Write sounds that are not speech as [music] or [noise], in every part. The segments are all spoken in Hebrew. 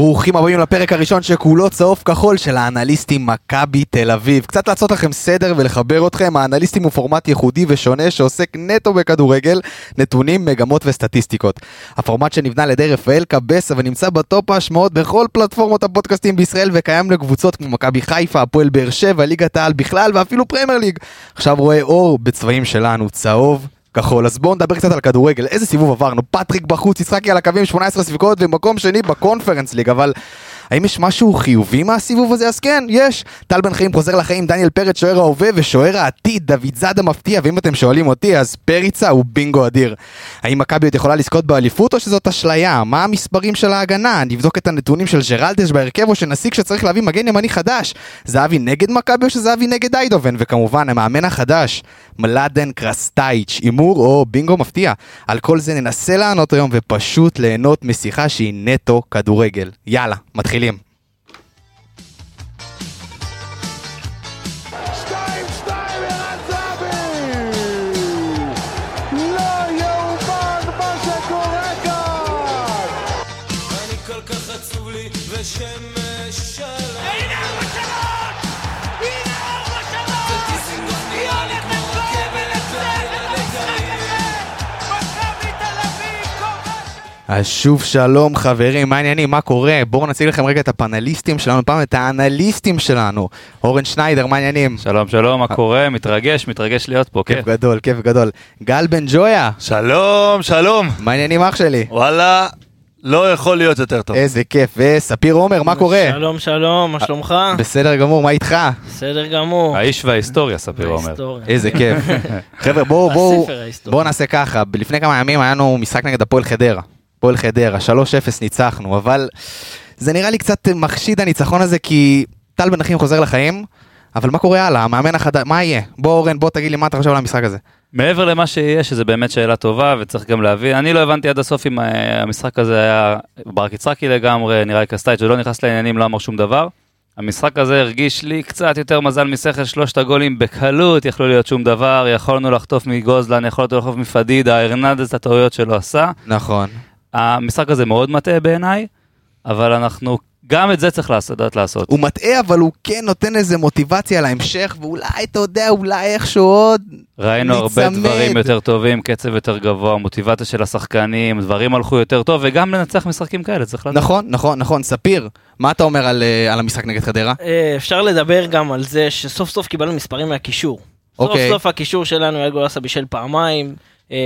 ברוכים הבאים לפרק הראשון שכולו צהוב כחול של האנליסטים מכבי תל אביב. קצת לעשות לכם סדר ולחבר אתכם, האנליסטים הוא פורמט ייחודי ושונה שעוסק נטו בכדורגל, נתונים, מגמות וסטטיסטיקות. הפורמט שנבנה על ידי רפאל קבסה ונמצא בטופ ההשמעות בכל פלטפורמות הפודקאסטים בישראל וקיים לקבוצות כמו מכבי חיפה, הפועל באר שבע, ליגת העל בכלל ואפילו פרמייר ליג. עכשיו רואה אור בצבעים שלנו, צהוב. כחול, אז בואו נדבר קצת על כדורגל, איזה סיבוב עברנו, פטריק בחוץ, יצחקי על הקווים, 18 ספיגות ומקום שני בקונפרנס ליג, אבל האם יש משהו חיובי מהסיבוב הזה? אז כן, יש. טל בן חיים חוזר לחיים, דניאל פרץ שוער ההווה ושוער העתיד, דוד זאדה מפתיע, ואם אתם שואלים אותי, אז פריצה הוא בינגו אדיר. האם מכבי עוד יכולה לזכות באליפות או שזאת אשליה? מה המספרים של ההגנה? נבדוק את הנתונים של ג'רלדש בהרכב או שנסיק שצריך להביא מגן ימני חדש. זהבי נגד מכבי או שזהבי נגד איידובן? וכמובן, המאמן החדש, מלאדן קרסטייץ', הימור או בינגו מפתיע. על כל זה ננסה לענות היום ופשוט ליהנות משיחה שהיא נטו כדורגל. יאללה, מתחילים. שתיים, אז שוב שלום חברים, מה העניינים? מה קורה? בואו נציג לכם רגע את הפאנליסטים שלנו, פעם את האנליסטים שלנו. אורן שניידר, מה העניינים? שלום שלום, מה קורה? מתרגש, מתרגש להיות פה, כן. כיף גדול, כיף גדול. גל בן ג'ויה, שלום, שלום. מה העניינים אח שלי? וואלה, לא יכול להיות יותר טוב. איזה כיף. וספיר עומר, מה קורה? שלום שלום, מה שלומך? בסדר גמור, מה איתך? בסדר גמור. האיש וההיסטוריה, ספיר אומר. בהיסטוריה. איזה כיף. [laughs] חבר'ה, בואו בואו. בואו נעשה ככה, לפני כמה ימים היה לנו משחק נגד הפועל חדרה. הפועל חדרה, 3-0 ניצחנו, אבל זה נראה לי קצת מחשיד הניצחון הזה, כי טל בן אחים חוזר לחיים, אבל מה קורה הלאה? המאמן החדש, מה יהיה? בוא אורן, בוא תגיד לי מה אתה חושב על המשחק הזה. מעבר למה שיהיה, שזה באמת שאלה טובה, וצריך גם להבין, אני לא הבנתי עד הסוף אם אה, המשחק הזה היה ברק יצחקי לגמרי, נראה לי קסטייץ' ולא נכנס לעניינים, לא אמר שום דבר. המשחק הזה הרגיש לי קצת יותר מזל משכל, שלושת הגולים בקלות, יכלו להיות שום דבר, יכולנו לחטוף מגוזלן, יכולנו לחטוף מפדידה, ארננדז את הטעויות שלא עשה. נכון. המשחק הזה מאוד מטעה בעיניי, אבל אנחנו, גם את זה צריך לעשות, לדעת לעשות. הוא מטעה, אבל הוא כן נותן איזה מוטיבציה להמשך, ואולי, אתה יודע, אולי איכשהו עוד... ראינו הרבה להיצמד. דברים יותר טובים, קצב יותר גבוה, מוטיבציה של השחקנים, דברים הלכו יותר טוב, וגם לנצח משחקים כאלה, צריך לדעת. נכון, נכון, נכון. ספיר, מה אתה אומר על, אה, על המשחק נגד חדרה? אה, אפשר לדבר גם על זה שסוף סוף קיבלנו מספרים מהקישור. סוף אוקיי. סוף הקישור שלנו היה גולסה בישל פעמיים. אה,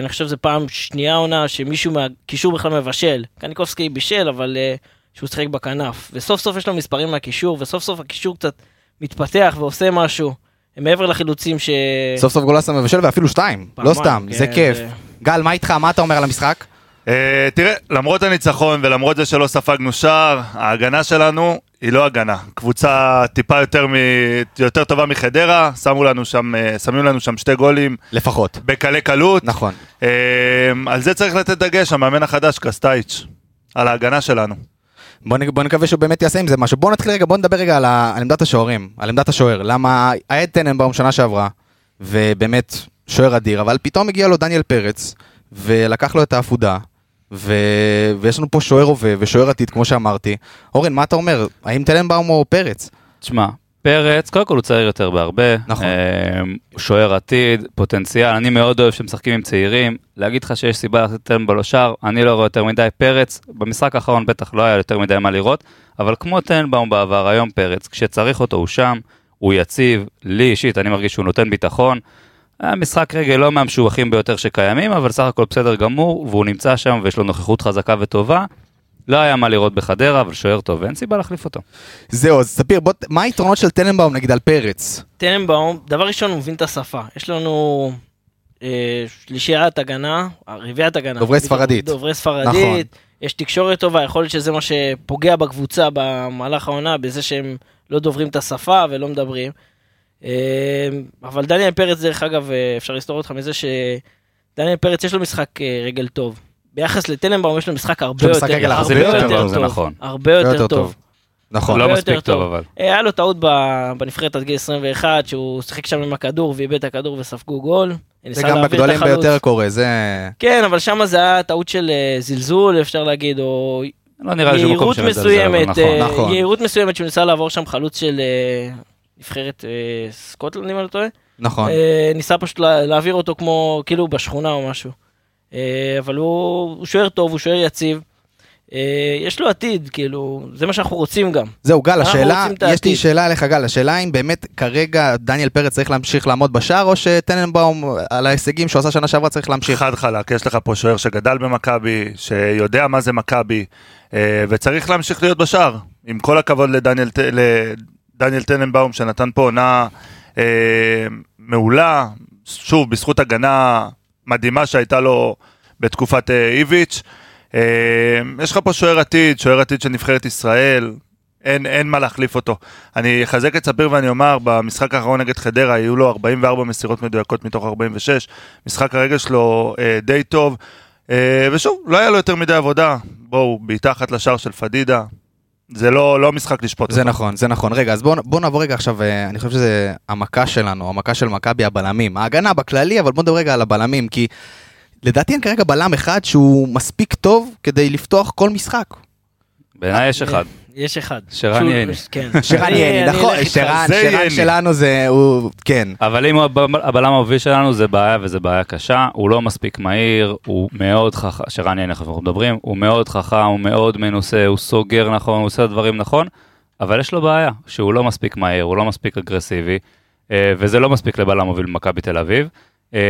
אני חושב שזו פעם שנייה עונה שמישהו מהקישור בכלל מבשל. קניקובסקי בישל, אבל אה, שהוא שיחק בכנף. וסוף סוף יש לו מספרים מהקישור, וסוף סוף הקישור קצת מתפתח ועושה משהו. מעבר לחילוצים ש... סוף סוף גולסה מבשל ואפילו שתיים, לא פעמיים, סתם, כן, זה כיף. זה- גל, מה איתך? מה אתה אומר על המשחק? אה, תראה, למרות הניצחון ולמרות זה שלא ספגנו שער, ההגנה שלנו היא לא הגנה. קבוצה טיפה יותר, מ... יותר טובה מחדרה, שמו לנו שם, אה, שמים לנו שם שתי גולים לפחות. בקלי קלות. נכון. אה, על זה צריך לתת דגש, המאמן החדש, קרסטייץ', על ההגנה שלנו. בוא, נ- בוא נקווה שהוא באמת יעשה עם זה משהו. בוא נתחיל רגע, בוא נדבר רגע על, ה, על עמדת השוערים, על עמדת השוער. למה היה את טננבאום שנה שעברה, ובאמת שוער אדיר, אבל פתאום הגיע לו דניאל פרץ, ולקח לו את העפודה, ו... ויש לנו פה שוער הווה ושוער עתיד, כמו שאמרתי. אורן, מה אתה אומר? האם טננבאום או פרץ? תשמע, פרץ, קודם כל הוא צעיר יותר בהרבה. נכון. אה, שוער עתיד, פוטנציאל, אני מאוד אוהב שמשחקים עם צעירים. להגיד לך שיש סיבה לתת טנבו לשער, אני לא רואה יותר מדי פרץ. במשחק האחרון בטח לא היה יותר מדי מה לראות, אבל כמו טנבאום בעבר, היום פרץ, כשצריך אותו הוא שם, הוא יציב, לי אישית, אני מרגיש שהוא נותן ביטחון. היה משחק רגל לא מהמשובחים ביותר שקיימים, אבל סך הכל בסדר גמור, והוא נמצא שם ויש לו נוכחות חזקה וטובה. לא היה מה לראות בחדרה, אבל שוער טוב, ואין סיבה להחליף אותו. זהו, אז ספיר, בוא, מה היתרונות של טננבאום נגיד על פרץ? טננבאום, דבר ראשון הוא מבין את השפה. יש לנו אה, שלישיית הגנה, רביעיית הגנה. דוברי ספרדית. דוברי ספרדית. נכון. יש תקשורת טובה, יכול להיות שזה מה שפוגע בקבוצה במהלך העונה, בזה שהם לא דוברים את השפה ולא מדברים. אה, אבל דניאל פרץ, דרך אגב, אה, אפשר לסתור אותך מזה שדניאל פרץ יש לו משחק אה, רגל טוב. ביחס לטננבאום יש לו משחק הרבה לו יותר, משחק רגל הרבה הרבה יותר יותר טוב, נכון. הרבה יותר טוב. נכון. לא מספיק יותר טוב, אבל. אה, היה לו טעות בנבחרת עד גיל 21, שהוא שיחק שם עם הכדור ואיבד את הכדור וספגו גול. זה גם בגדולים. ביותר קורה, זה... כן, אבל שם זה היה טעות של זלזול, אפשר להגיד, או... לא נראה לי שהוא מקום שמזלזל, נכון. נכון. יהירות מסוימת שהוא ניסה לעבור שם חלוץ של נבחרת אה, סקוטלנד, אם אני לא טועה. נכון. אה, ניסה פשוט לה- להעביר אותו כמו, כאילו בשכונה או משהו. אה, אבל הוא הוא שוער טוב, הוא שוער יציב. אה, יש לו עתיד, כאילו, זה מה שאנחנו רוצים גם. זהו, גל, השאלה, יש לי. שאלה אליך, גל, השאלה אם באמת כרגע דניאל פרץ צריך להמשיך לעמוד בשער, או שטננבאום על ההישגים שהוא עשה שנה שעברה צריך להמשיך? חד חלק, יש לך פה שוער שגדל במכבי, שיודע מה זה מכבי, אה, וצריך להמשיך להיות בשער. עם כל הכבוד לדניאל, לדניאל טננבאום, שנתן פה עונה אה, מעולה, שוב, בזכות הגנה מדהימה שהייתה לו בתקופת אה, איביץ'. אה, יש לך פה שוער עתיד, שוער עתיד של נבחרת ישראל, אין, אין מה להחליף אותו. אני אחזק את ספיר ואני אומר, במשחק האחרון נגד חדרה היו לו 44 מסירות מדויקות מתוך 46, משחק הרגל שלו אה, די טוב, אה, ושוב, לא היה לו יותר מדי עבודה, בואו, בעיטה אחת לשער של פדידה, זה לא, לא משחק לשפוט זה אותו. נכון, זה נכון. רגע, אז בואו בוא נעבור רגע עכשיו, אה, אני חושב שזה המכה שלנו, המכה של מכבי הבלמים. ההגנה בכללי, אבל בואו נדבר רגע על הבלמים, כי לדעתי אין כרגע בלם אחד שהוא מספיק טוב כדי לפתוח כל משחק. בעיניי יש אחד. יש אחד. שרן. כן. [laughs] שרן נכון, אלך איתך. שרן זה שרן ייני. שלנו זה, הוא, כן. אבל אם הוא הב- הבלם המוביל שלנו זה בעיה וזה בעיה קשה, הוא לא מספיק מהיר, הוא מאוד חכם, שרן יהיה אנחנו מדברים, הוא מאוד חכם, הוא מאוד מנוסה, הוא סוגר נכון, הוא עושה דברים נכון, אבל יש לו בעיה, שהוא לא מספיק מהיר, הוא לא מספיק אגרסיבי, אה, וזה לא מספיק לבלם מוביל במכבי תל אביב. אה,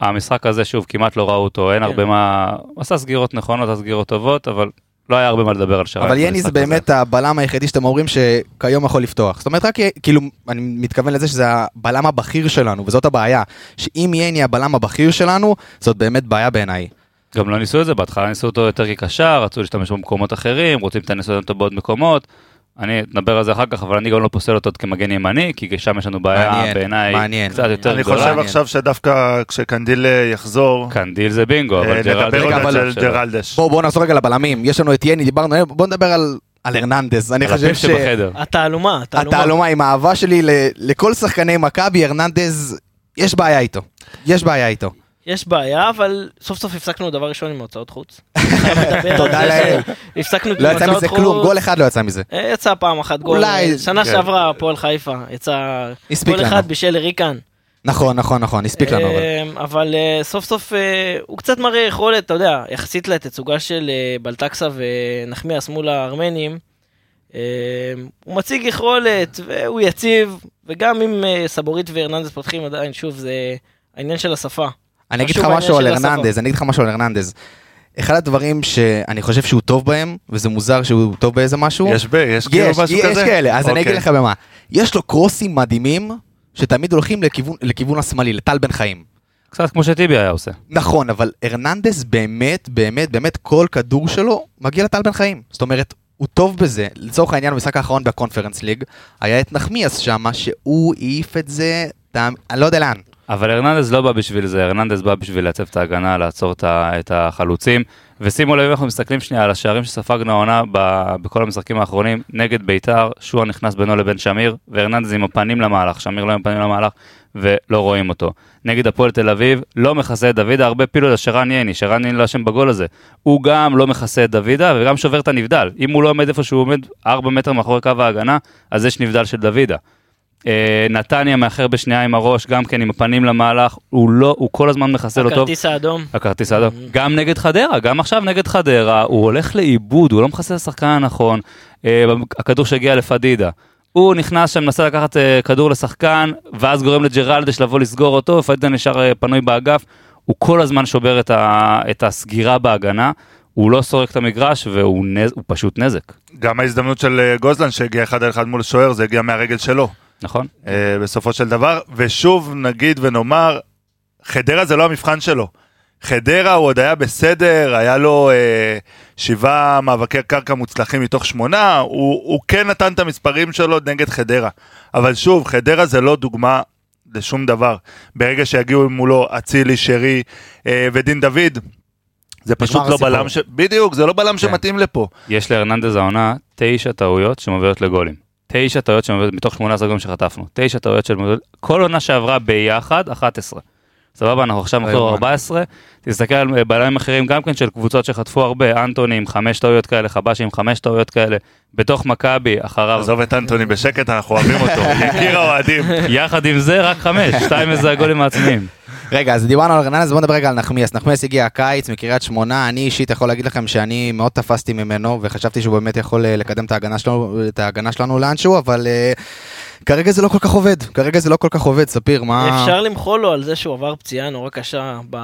המשחק הזה, שוב, כמעט לא ראו אותו, אין כן. הרבה מה... הוא עשה סגירות נכונות, עשה סגירות טובות, אבל לא היה הרבה מה לדבר על שרן. אבל יני זה. באמת הבלם היחידי שאתם אומרים שכיום יכול לפתוח. זאת אומרת, רק כאילו, אני מתכוון לזה שזה הבלם הבכיר שלנו, וזאת הבעיה. שאם יני הבלם הבכיר שלנו, זאת באמת בעיה בעיניי. גם לא ניסו את זה, בהתחלה ניסו אותו יותר כקשר, רצו להשתמש במקומות אחרים, רוצים את הניסיון אותו בעוד מקומות. אני נדבר על זה אחר כך, אבל אני גם לא פוסל אותו כמגן ימני, כי שם יש לנו בעיה מעניין, בעיניי מעניין. קצת יותר אני גדולה. חושב מעניין. עכשיו שדווקא כשקנדיל אה, יחזור, קנדיל זה בינגו, אה, אבל ג'רלדש... על ג'רלדש. בואו בואו נחזור רגע לבלמים. יש לנו את יני, דיברנו עליהם, בואו נדבר על, על הרננדז. אני חושב ש... התעלומה, התעלומה. התעלומה עם האהבה שלי ל- לכל שחקני מכבי, הרננדז, יש בעיה איתו. יש בעיה איתו. יש בעיה, אבל סוף סוף הפסקנו דבר ראשון עם הוצאות חוץ. [laughs] תודה זה לאל. שהפסקנו עם לא יצא הוצאות מזה חוץ. כלום, גול אחד לא יצא מזה. אה, יצא פעם אחת גול, אולי- שנה כן. שעברה הפועל חיפה, יצא הספיק גול. אחד בשל ריקן. נכון, נכון, נכון, הספיק לנו. אבל. אבל אה, סוף סוף אה, הוא קצת מראה יכולת, אתה יודע, יחסית לתצוגה של בלטקסה ונחמיאס מול הארמנים, אה, הוא מציג יכולת והוא יציב, וגם אם סבורית והרננדס פותחים עדיין, שוב, זה העניין של השפה. אני אגיד לך משהו על. הרננדז, אני אגיד לך משהו על הרננדז. אחד הדברים שאני חושב שהוא טוב בהם, וזה מוזר שהוא טוב באיזה משהו, יש ב... יש כאילו יש, משהו יש כזה? כאלה, אז אני אגיד אוקיי. לך במה. יש לו קרוסים מדהימים, שתמיד הולכים לכיוון- לכיוון השמאלי, לטל בן חיים. קצת כמו שטיבי היה עושה. נכון, אבל הרננדז באמת, באמת, באמת, כל כדור שלו מגיע לטל בן חיים. זאת אומרת, הוא טוב בזה. לצורך העניין, במשחק האחרון בקונפרנס ליג, היה את נחמיאס שמה, שהוא העיף את זה, אתה- אני לא יודע לאן. אבל הרננדז לא בא בשביל זה, הרננדז בא בשביל לייצב את ההגנה, לעצור את החלוצים. ושימו לב, אנחנו מסתכלים שנייה על השערים שספגנו העונה בכל המשחקים האחרונים, נגד ביתר, שועה נכנס בינו לבין שמיר, והרננדז עם הפנים למהלך, שמיר לא עם הפנים למהלך, ולא רואים אותו. נגד הפועל תל אביב, לא מכסה את דוידה, הרבה פילו לשרן ייני, שרן ייני לא אשם בגול הזה. הוא גם לא מכסה את דוידה, וגם שובר את הנבדל. אם הוא לא עומד איפה שהוא עומד, 4 מטר מאחורי קו ההגנה, אז יש נבדל של דוידה. אה, נתניה מאחר בשנייה עם הראש, גם כן עם הפנים למהלך, הוא לא, הוא כל הזמן מחסל אותו. הכרטיס האדום. הכרטיס האדום. גם נגד חדרה, גם עכשיו נגד חדרה, הוא הולך לאיבוד, הוא לא מכסה את השחקן הנכון. אה, הכדור שהגיע לפדידה. הוא נכנס שם, מנסה לקחת אה, כדור לשחקן, ואז גורם לג'רלדש לבוא לסגור אותו, ופדידה נשאר אה, פנוי באגף. הוא כל הזמן שובר את, ה, את הסגירה בהגנה, הוא לא סורק את המגרש, והוא נז, פשוט נזק, גם ההזדמנות של גוזלן שהגיע אחד על אחד מול שוער, זה הגיע מהרגל שלו. נכון? אה, בסופו של דבר, ושוב נגיד ונאמר, חדרה זה לא המבחן שלו. חדרה הוא עוד היה בסדר, היה לו אה, שבעה מאבקי קרקע מוצלחים מתוך שמונה, הוא, הוא כן נתן את המספרים שלו נגד חדרה. אבל שוב, חדרה זה לא דוגמה לשום דבר. ברגע שיגיעו מולו אצילי, שרי אה, ודין דוד, זה פשוט לא. בלם ש... בדיוק, זה לא בלם כן. שמתאים לפה. יש להרננדז העונה תשע טעויות שמובילות לגולים. תשע טעויות שמובילות, מתוך 18 גולים שחטפנו. תשע טעויות של... כל עונה שעברה ביחד, 11. סבבה, אנחנו עכשיו לא מחזור יאומן. 14, תסתכל על בלמים אחרים גם כן של קבוצות שחטפו הרבה, אנטוני עם חמש טעויות כאלה, חבשי עם חמש טעויות כאלה, בתוך מכבי, אחריו, עזוב את אנטוני בשקט, אנחנו אוהבים אותו, [laughs] יקיר האוהדים. יחד עם זה רק חמש, שתיים מזה הגולים העצמיים. רגע, אז דיברנו על רנן, אז בואו נדבר רגע על נחמיאס. נחמיאס הגיע הקיץ מקריית שמונה, אני אישית יכול להגיד לכם שאני מאוד תפסתי ממנו, וחשבתי שהוא באמת יכול אה, לקדם את ההגנה שלנו, את ההגנה שלנו לאנשהו, אבל אה, כרגע זה לא כל כך עובד. כרגע זה לא כל כך עובד, ספיר, מה... אפשר למחול לו על זה שהוא עבר פציעה נורא קשה ב...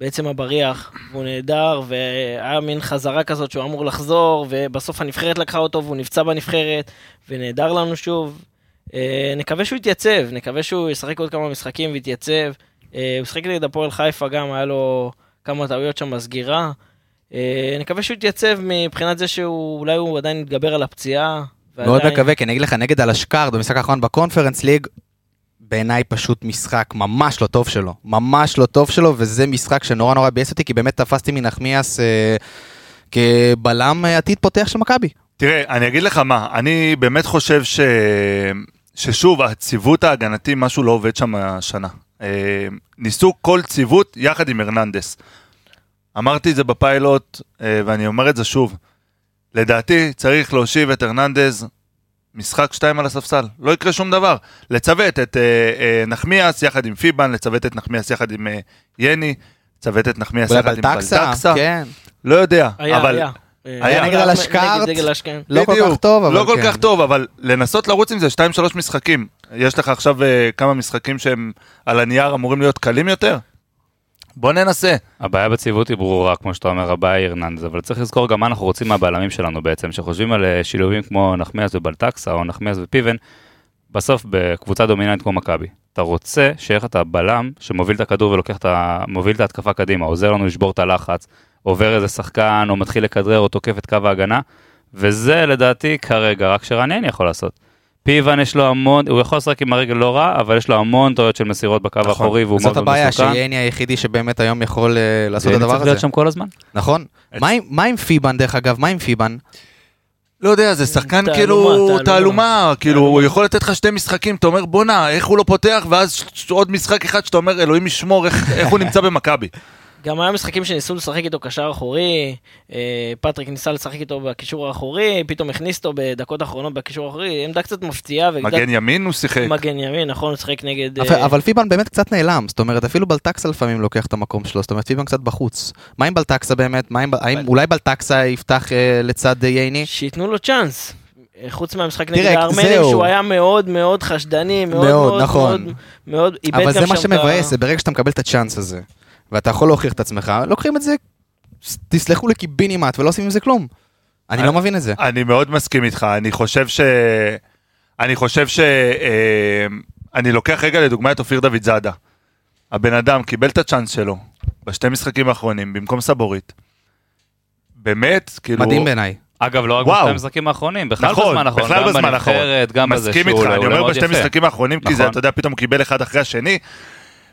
בעצם הבריח, והוא נהדר, והיה מין חזרה כזאת שהוא אמור לחזור, ובסוף הנבחרת לקחה אותו והוא נפצע בנבחרת, ונהדר לנו שוב. אה, נקווה שהוא יתייצב, נקווה שהוא ישחק עוד כמה משחקים ויתייצב. אה, הוא שיחק נגד הפועל חיפה גם, היה לו כמה טעויות שם בסגירה. אה, נקווה שהוא יתייצב מבחינת זה שהוא, אולי הוא עדיין יתגבר על הפציעה. מאוד מקווה, כי אני אגיד לך, נגד הלשקרד במשחק האחרון בקונפרנס ליג, בעיניי פשוט משחק ממש לא טוב שלו. ממש לא טוב שלו, וזה משחק שנורא נורא ביאס אותי, כי באמת תפסתי מנחמיאס אה, כבלם עתיד פותח של מכבי. תראה, אני אגיד לך מה, אני באמת חושב ש... ששוב, הציוות ההגנתי, משהו לא עובד שם השנה. אה, ניסו כל ציוות יחד עם הרננדס. אמרתי את זה בפיילוט, אה, ואני אומר את זה שוב. לדעתי, צריך להושיב את הרננדז משחק שתיים על הספסל, לא יקרה שום דבר. לצוות את אה, אה, נחמיאס יחד עם פיבן, לצוות את נחמיאס יחד עם אה, יני, לצוות את נחמיאס יחד עם בלטקסה, בלטקסה. כן. לא יודע, היה, אבל... היה. היה נגד דגל אשכנז. לא כל כך טוב, אבל לא כל כן. כך טוב, אבל לנסות לרוץ עם זה 2-3 משחקים. יש לך עכשיו אה, כמה משחקים שהם על הנייר אמורים להיות קלים יותר? בוא ננסה. הבעיה בציוות היא ברורה, כמו שאתה אומר, הבעיה היא הרננדז, אבל צריך לזכור גם מה אנחנו רוצים מהבלמים שלנו בעצם, שחושבים על אה, שילובים כמו נחמיאס ובלטקסה, או נחמיאס ופיבן, בסוף בקבוצה דומיננטית כמו מכבי. אתה רוצה שיהיה לך את הבלם שמוביל את הכדור ולוקח את ה... מוביל את ההתקפה קדימה, עוזר לנו לשבור את הלחץ, עובר איזה שחקן, או מתחיל לכדרר, או תוקף את קו ההגנה, וזה לדעתי כרגע רק שרעניין יכול לעשות. פיבן יש לו המון, הוא יכול לשחק עם הרגל לא רע, אבל יש לו המון טעויות של מסירות בקו האחורי, והוא זאת מאוד מאוד הבעיה, מסוכן. שייני היחידי שבאמת היום יכול אה, לעשות את הדבר צריך להיות הזה. שם כל הזמן. נכון. מה עם- מה עם פיבן, דרך אגב? מה עם פיבן? לא יודע, זה שחקן תעלומה, כאילו תעלומה. תעלומה, כאילו תעלומה. הוא יכול לתת לך שתי משחקים, אתה אומר בואנה, איך הוא לא פותח, ואז עוד משחק אחד שאתה אומר אלוהים ישמור, איך איך הוא נמצא במכבי. גם היה משחקים שניסו לשחק איתו קשר אחורי, אה, פטריק ניסה לשחק איתו בקישור האחורי, פתאום הכניס אותו בדקות האחרונות בקישור האחורי, עמדה קצת מפתיעה. ועמדה- מגן ימין הוא שיחק. מגן ימין, נכון, הוא שיחק נגד... אבל- אה, אבל פיבן באמת קצת נעלם, זאת אומרת אפילו בלטקסה לפעמים לוקח את המקום שלו, זאת אומרת פיבן קצת בחוץ. מה עם בלטקסה באמת? מה עם- האם אולי בלטקסה יפתח אה, לצד אה, ייני? שייתנו לו צ'אנס. חוץ מהמשחק נגד הארמנים. שהוא היה מאוד מאוד חשדני, מאוד מאוד, מאוד נכון. מאוד, מאוד, איבד אבל גם זה מה שם את ה- שמבאס, זה ברגע שאתה מקבל את הצ'אנס הזה, ואתה יכול להוכיח את עצמך, לוקחים את זה, תסלחו לי קיבינימט ולא עושים עם זה כלום. אני לא מבין את זה. אני מאוד מסכים איתך, אני חושב ש... אני חושב ש... אה, אני לוקח רגע לדוגמה את אופיר דוד זאדה. הבן אדם קיבל את הצ'אנס שלו בשתי משחקים האחרונים במקום סבורית. באמת, כאילו... מדהים בעיניי. אגב, לא רק. בשתי המשחקים האחרונים, בכלל נכון, בזמן האחרון, בכלל גם בזמן האחרון. בנבחרת, גם בזה מסכים שהוא איתך, עולה אני אומר בשתי יפה. משחקים האחרונים, כי זה, נכון. אתה יודע, פתאום הוא קיבל אחד אחרי השני,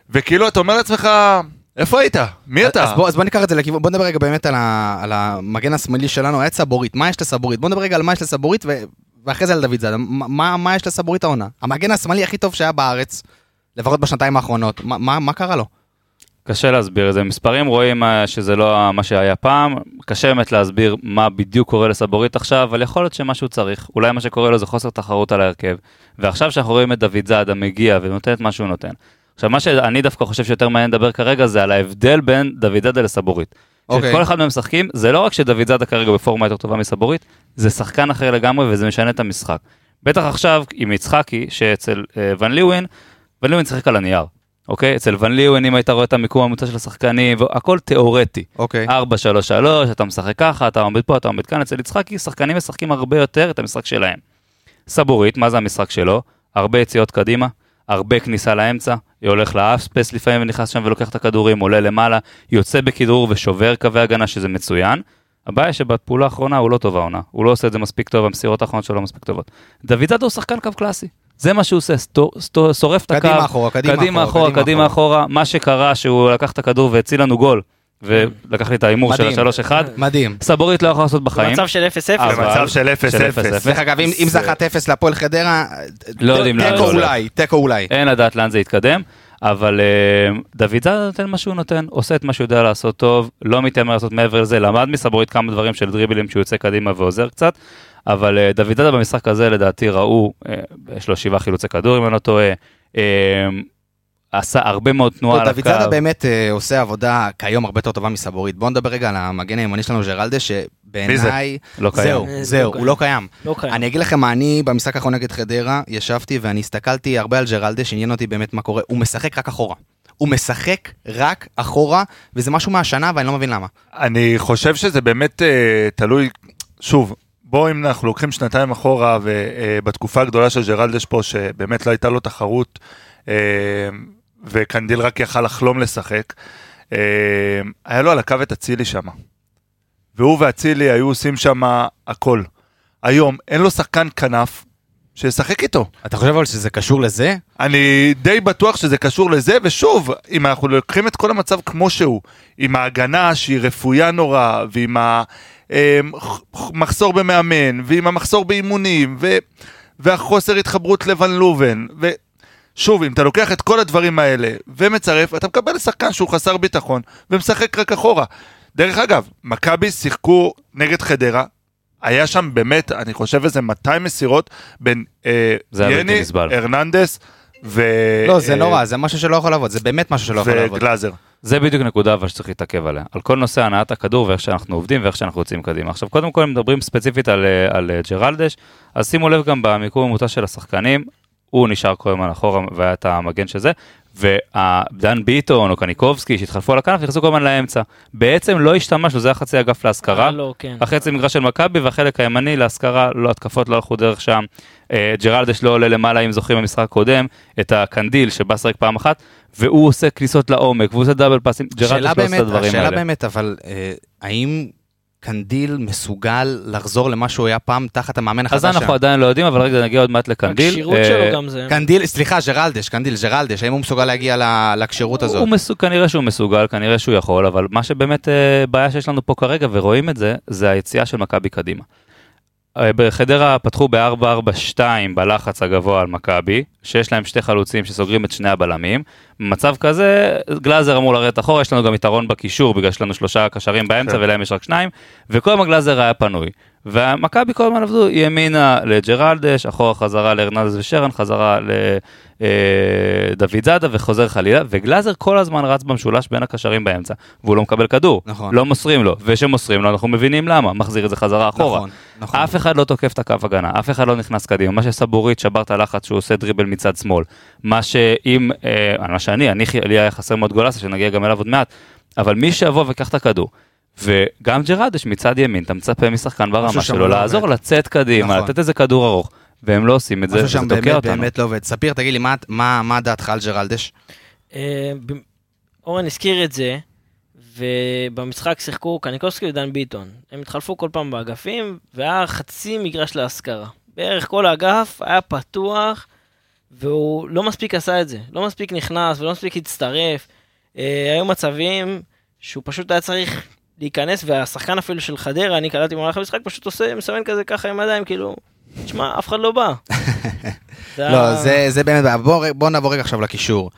וכאילו אתה אומר לעצמך, איפה היית? מי אתה? אז בוא, אז בוא ניקח את זה לכיוון, בוא נדבר רגע באמת על, ה, על המגן השמאלי שלנו, היה את סבורית, מה יש לסבורית? בוא נדבר רגע על מה יש לסבורית ו, ואחרי זה על דוד זאדה, מה, מה- מה יש לסבורית העונה? המגן השמאלי הכי טוב שהיה בארץ, לפחות בשנתיים האחרונות, מה, מה, מה קרה לו? קשה להסביר את זה, מספרים רואים אה, שזה לא מה שהיה פעם, קשה באמת להסביר מה בדיוק קורה לסבורית עכשיו, אבל יכול להיות שמשהו צריך, אולי מה שקורה לו זה חוסר תחרות על ההרכב, ועכשיו שאנחנו רואים את דוד זאדה מגיע ונותן את מה שהוא נותן. עכשיו מה שאני דווקא חושב שיותר מעניין לדבר כרגע זה על ההבדל בין דוד זאדה לסבורית. אוקיי. שכל אחד מהם משחקים, זה לא רק שדוד זאדה כרגע בפורמה יותר טובה מסבורית, זה שחקן אחר לגמרי וזה משנה את המשחק. בטח עכשיו עם יצחקי, שאצל אה, ון ליווין, ון ליווין שיחק על הנייר. אוקיי? אצל ון ליווין, אם היית רואה את המיקום הממוצע של השחקנים, הכל תיאורטי. אוקיי. 4-3-3, אתה משחק ככה, אתה עומד פה, אתה עומד כאן, אצל יצחקי שחקנים משחקים הרבה יותר את המשחק שלהם. סבוריט, מה זה המשחק שלו? הרבה יציאות קדימה, הרבה כניסה לאמצע, הולך ל half space לפעמים ונכנס שם ולוקח את הכדורים, עולה למעלה, יוצא בכדרור ושובר קווי הגנה שזה מצוין. הבעיה שבפעולה האחרונה הוא לא טוב העונה, הוא לא עושה את זה מספיק טוב, המסירות האחרונות שלו לא מספיק טובות. דוידזאדה הוא שחקן קו קלאסי, זה מה שהוא עושה, סטו, סטו, שורף את הקו, קדימה אחורה, קדימה קדימה אחורה, אחורה, קדימה אחורה, מה שקרה שהוא לקח את הכדור והציל לנו גול, ולקח לי את ההימור של מדהים. השלוש אחד, מדהים. סבוריט לא יכול לעשות בחיים. במצב של 0-0. אבל- במצב של 0-0. דרך אגב, אם, זה 1-0 להפועל חדרה, לא תיקו. אולי, תיקו אולי. אין לדעת לאן זה יתקדם, אבל אה, דוד זאדה נותן מה שהוא נותן, עושה את מה שהוא יודע לעשות טוב, לא מתיימר לעשות מעבר לזה, למד מסבורית כמה דברים של דריבלים שהוא יוצא קדימה ועוזר קצת, אבל אה, דוד זאדה במשחק הזה לדעתי ראו, אה, יש לו שבעה חילוצי כדור אם אני לא טועה, עשה הרבה מאוד תנועה על הקו. דוד זאדה באמת אה, עושה עבודה כיום הרבה יותר טובה מסבורית. בוא נדבר רגע על המגן הימני שלנו, ג'רלדה, שבעיניי... לא קיים. זהו, אה, זה זהו, לא הוא לא קיים. לא קיים. אני אגיד לכם מה, אני במשחק האחרון נגד חדרה, ישבתי ואני הסתכלתי הרבה על ג'רלדה, שעניין אותי באמת מה קורה. הוא משחק רק אחורה. הוא משחק רק אחורה, וזה משהו מהשנה ואני לא מבין למה. אני חושב שזה באמת אה, תלוי, שוב, בואו אם אנחנו לוקחים שנתיים אחורה ובתקופה הגדולה של ג'רלדש פה, שבאמת לא הייתה לו תחרות, וקנדיל רק יכל לחלום לשחק, אה, היה לו על הקו את אצילי שם. והוא ואצילי היו עושים שם הכל. היום אין לו שחקן כנף שישחק איתו. אתה חושב אבל שזה קשור לזה? אני די בטוח שזה קשור לזה, ושוב, אם אנחנו לוקחים את כל המצב כמו שהוא, עם ההגנה שהיא רפויה נורא, ועם המחסור במאמן, ועם המחסור באימונים, ו... והחוסר התחברות לבן לובן, ושוב, אם אתה לוקח את כל הדברים האלה ומצרף, אתה מקבל שחקן שהוא חסר ביטחון, ומשחק רק אחורה. דרך אגב, מכבי שיחקו נגד חדרה, היה שם באמת, אני חושב איזה 200 מסירות בין אה, יני, נסבל. הרננדס ו... לא, זה אה, נורא, זה משהו שלא יכול לעבוד, זה באמת משהו שלא יכול לעבוד. וגלאזר. זה בדיוק נקודה אבל שצריך להתעכב עליה. על כל נושא הנעת הכדור ואיך שאנחנו עובדים ואיך שאנחנו יוצאים קדימה. עכשיו קודם כל אם מדברים ספציפית על, אה, על אה, ג'רלדש, אז שימו לב גם במיקום הממוצע של השחקנים, הוא נשאר כל הזמן אחורה והיה את המגן של זה, ודן ביטון או קניקובסקי שהתחלפו על הכנף נכנסו כל הזמן לאמצע. בעצם לא השתמשנו, זה היה חצי אגף להשכרה. אה, לא, כן. החצי מגרש של מכבי והחלק הימני להשכרה, לא התקפות לא הלכו דרך שם. אה, ג'רלדש לא עולה למעלה אם זוכרים במשחק הקודם, את הקנדיל שבא לשחק פעם אחת, והוא עושה כניסות לעומק, והוא עושה double פאסים, ג'רלדש השאלה לא עושה את הדברים השאלה האלה. באמת, אבל אה, האם קנדיל מסוגל לחזור למה שהוא היה פעם תחת המאמן החדש? אז אנחנו? עדיין לא יודעים, אבל רגע נגיע עוד מעט לקנדיל. הכשירות אה, שלו גם זה. קנדיל, סליחה, ג'רלדש, קנדיל, ג'רלדש, האם הוא מסוגל להגיע ל- לכשירות הזאת? הוא מסוג, כנראה שהוא מסוגל, כנראה שהוא יכול, אבל מה שבאמת אה, בעיה שיש לנו פה כרגע, ורואים את זה, זה היציאה של מכבי קדימה. אה, בחדרה פתחו ב-4-4-2 בלחץ הגבוה על מכבי, שיש להם שתי חלוצים שסוגרים את שני הבלמים. במצב כזה, גלאזר אמור לרדת אחורה, יש לנו גם יתרון בקישור, בגלל שיש לנו שלושה קשרים באמצע כן. ולהם יש רק שניים, וכל הזמן גלאזר היה פנוי. ומכבי כל הזמן עבדו ימינה לג'רלדש, אחורה חזרה לארננדס ושרן, חזרה לדוד זאדה וחוזר חלילה, וגלאזר כל הזמן רץ במשולש בין הקשרים באמצע, והוא לא מקבל כדור, נכון. לא מוסרים לו, וכשמוסרים לו אנחנו מבינים למה, מחזיר את זה חזרה אחורה. נכון, נכון. אף אחד לא תוקף את הקו הגנה, אף אחד לא נכנס קדימה, מה שסבורית שבר את הלחץ שהוא עושה דריבל מצד שמאל, מה שאם, אה, מה שאני, אני, לי היה חסר מאוד גולסה, שנגיע גם אליו עוד מעט, אבל מי שיבוא ויקח את הכדור. וגם ג'רדש מצד ימין, אתה מצפה משחקן ברמה שלו לא לעזור. לצאת קדימה, נכון. לתת איזה כדור ארוך, והם לא עושים את זה, משהו וזה שם תוקע באמת אותנו. באמת לא עובד. ספיר, תגיד לי, מה- מה מה דעתך על ג'רלדש? אה, אורן הזכיר את זה, ובמשחק שיחקו קניקובסקי ודן ביטון. הם התחלפו כל פעם באגפים, והיה חצי מגרש להשכרה. בערך כל האגף היה פתוח, והוא לא מספיק עשה את זה. לא מספיק נכנס ולא מספיק הצטרף. אה, היו מצבים שהוא פשוט היה צריך להיכנס, והשחקן אפילו של חדרה, אני קלטתי במהלך המשחק, פשוט עושה, מסמן כזה ככה עם הידיים, כאילו, תשמע, אף אחד לא בא. [laughs] לא, זה זה באמת בעיה. בוא נעבור רגע עכשיו לקישור.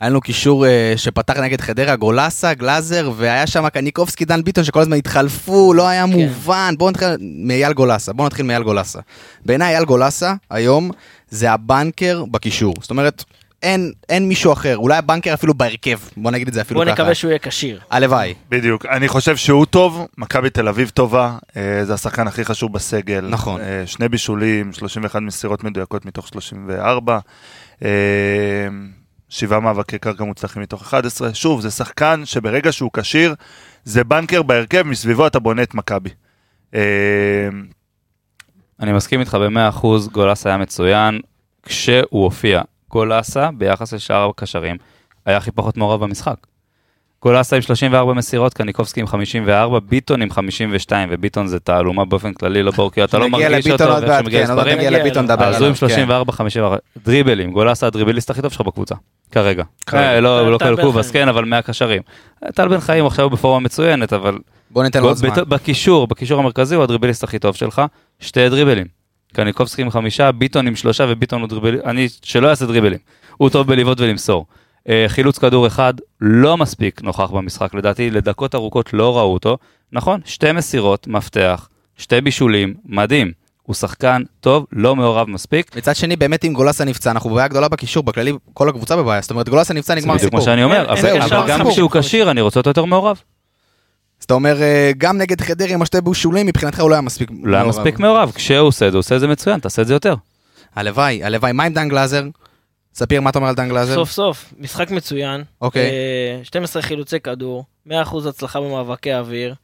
היה לנו קישור אה, שפתח נגד חדרה, גולסה, גלאזר, והיה שם קניקובסקי, דן ביטון, שכל הזמן התחלפו, לא היה מובן. בואו נתחיל מאייל גולסה, בואו נתחיל מאייל גולסה. בעיניי אייל גולסה, היום, זה הבנקר בקישור. זאת אומרת, אין, אין מישהו אחר, אולי הבנקר אפילו בהרכב, בוא נגיד את זה אפילו בוא ככה. נקווה שהוא יהיה כשיר. הלוואי. בדיוק, אני חושב שהוא טוב, מכבי תל אביב טובה, אה, זה השחקן הכי חשוב בסגל. נכון. אה, שני בישולים, 31 מסירות מדויקות מתוך 34, אה, שבעה מאבקי קרקע מוצלחים מתוך 11. שוב, זה שחקן שברגע שהוא כשיר, זה בנקר בהרכב, מסביבו אתה בונה את מכבי. אה, אני מסכים איתך ב-100%, גולסה היה מצוין, כשהוא הופיע, גולסה ביחס לשאר הקשרים, היה הכי פחות מעורב במשחק. גולסה עם 34 מסירות, קניקובסקי עם 54, ביטון עם 52, וביטון זה תעלומה באופן כללי, לא ברור, כי אתה לא מרגיש אותו, עוד ואיך מעט, שהוא מגיע כן. לדבר אז הוא. עם כן. 34, 54, דריבלים, גולסה הדריבליסט הכי טוב שלך בקבוצה, כרגע. אה, לא לא קלקובס, חיים. כן, אבל מהקשרים. טל בן חיים עכשיו הוא בפורמה מצוינת, אבל בוא ניתן לו עוד זמן. בקישור, בקישור המרכזי הוא הדריבליסט הכי טוב שלך, שתי דריבלים. קניקובסקי עם חמישה, ביטון עם שלושה וביטון הוא דריבלים, אני, שלא יעשה דריבלים. הוא טוב בלבעוט ולמסור. אה, חילוץ כדור אחד לא מספיק נוכח במשחק, לדעתי לדקות ארוכות לא ראו אותו. נכון, שתי מסירות, מפתח, שתי בישולים, מדהים. הוא שחקן טוב, לא מעורב מספיק. מצד שני, באמת אם גולסה נפצע, אנחנו בבעיה גדולה בקישור, בכללי כל הקבוצה בבעיה, זאת אומרת גולסה נפצע זה נגמר בדיוק הסיפור. מה שאני אומר, אבל גם. כשהוא כשיר אני רוצה אותו יותר מעורב. אז אתה אומר, אה, גם נגד חדרה עם השתי בישולים, מבחינתך הוא לא היה מספיק לא היה מספיק מעורב, כשהוא עושה את זה, הוא עושה את זה מצוין, תעשה את זה יותר. הלוואי, הלוואי. מה עם דן גלאזר? ספיר, מה אתה אומר על דן גלאזר? סוף סוף, משחק מצוין. אוקיי. אה, 12 חילוצי כדור, 100% הצלחה במאבקי אוויר.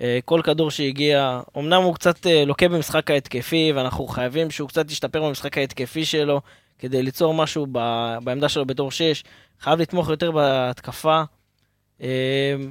אה, כל כדור שהגיע, אמנם הוא קצת אה, לוקה במשחק ההתקפי, ואנחנו חייבים שהוא קצת ישתפר במשחק ההתקפי שלו, כדי ליצור משהו ב- בעמדה שלו בתור 6. חייב לתמוך יותר בהתקפה. אה,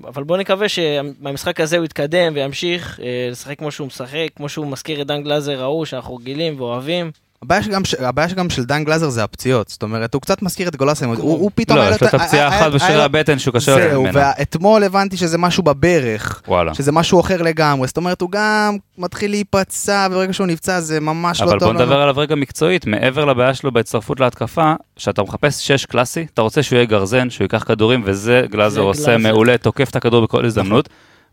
אבל בוא נקווה שבמשחק הזה הוא יתקדם וימשיך אה, לשחק כמו שהוא משחק, כמו שהוא מזכיר את דן גלאזר ההוא, שאנחנו רגילים ואוהבים. הבעיה שגם, ש- הבעיה שגם של דן גלאזר זה הפציעות, זאת אומרת, הוא קצת מזכיר את גולסה, הוא, הוא פתאום... לא, יש לו את הפציעה אחת לו- הבטן שהוא קשה יותר זהו. ואתמול הבנתי שזה משהו בברך, וואלה. שזה משהו אחר לגמרי, זאת אומרת, הוא גם מתחיל להיפצע, וברגע שהוא נפצע זה ממש לא אבל טוב בוא נדבר עליו רגע מקצועית, מעבר לבעיה שלו בהצטרפות להתקפה, שאתה מחפש שש קלאסי, אתה רוצה שהוא יהיה גרזן, שהוא ייקח כדורים, וזה גלאזר זה עושה גלאזר. מעולה, תוקף את הכדור בכל הזדמנות.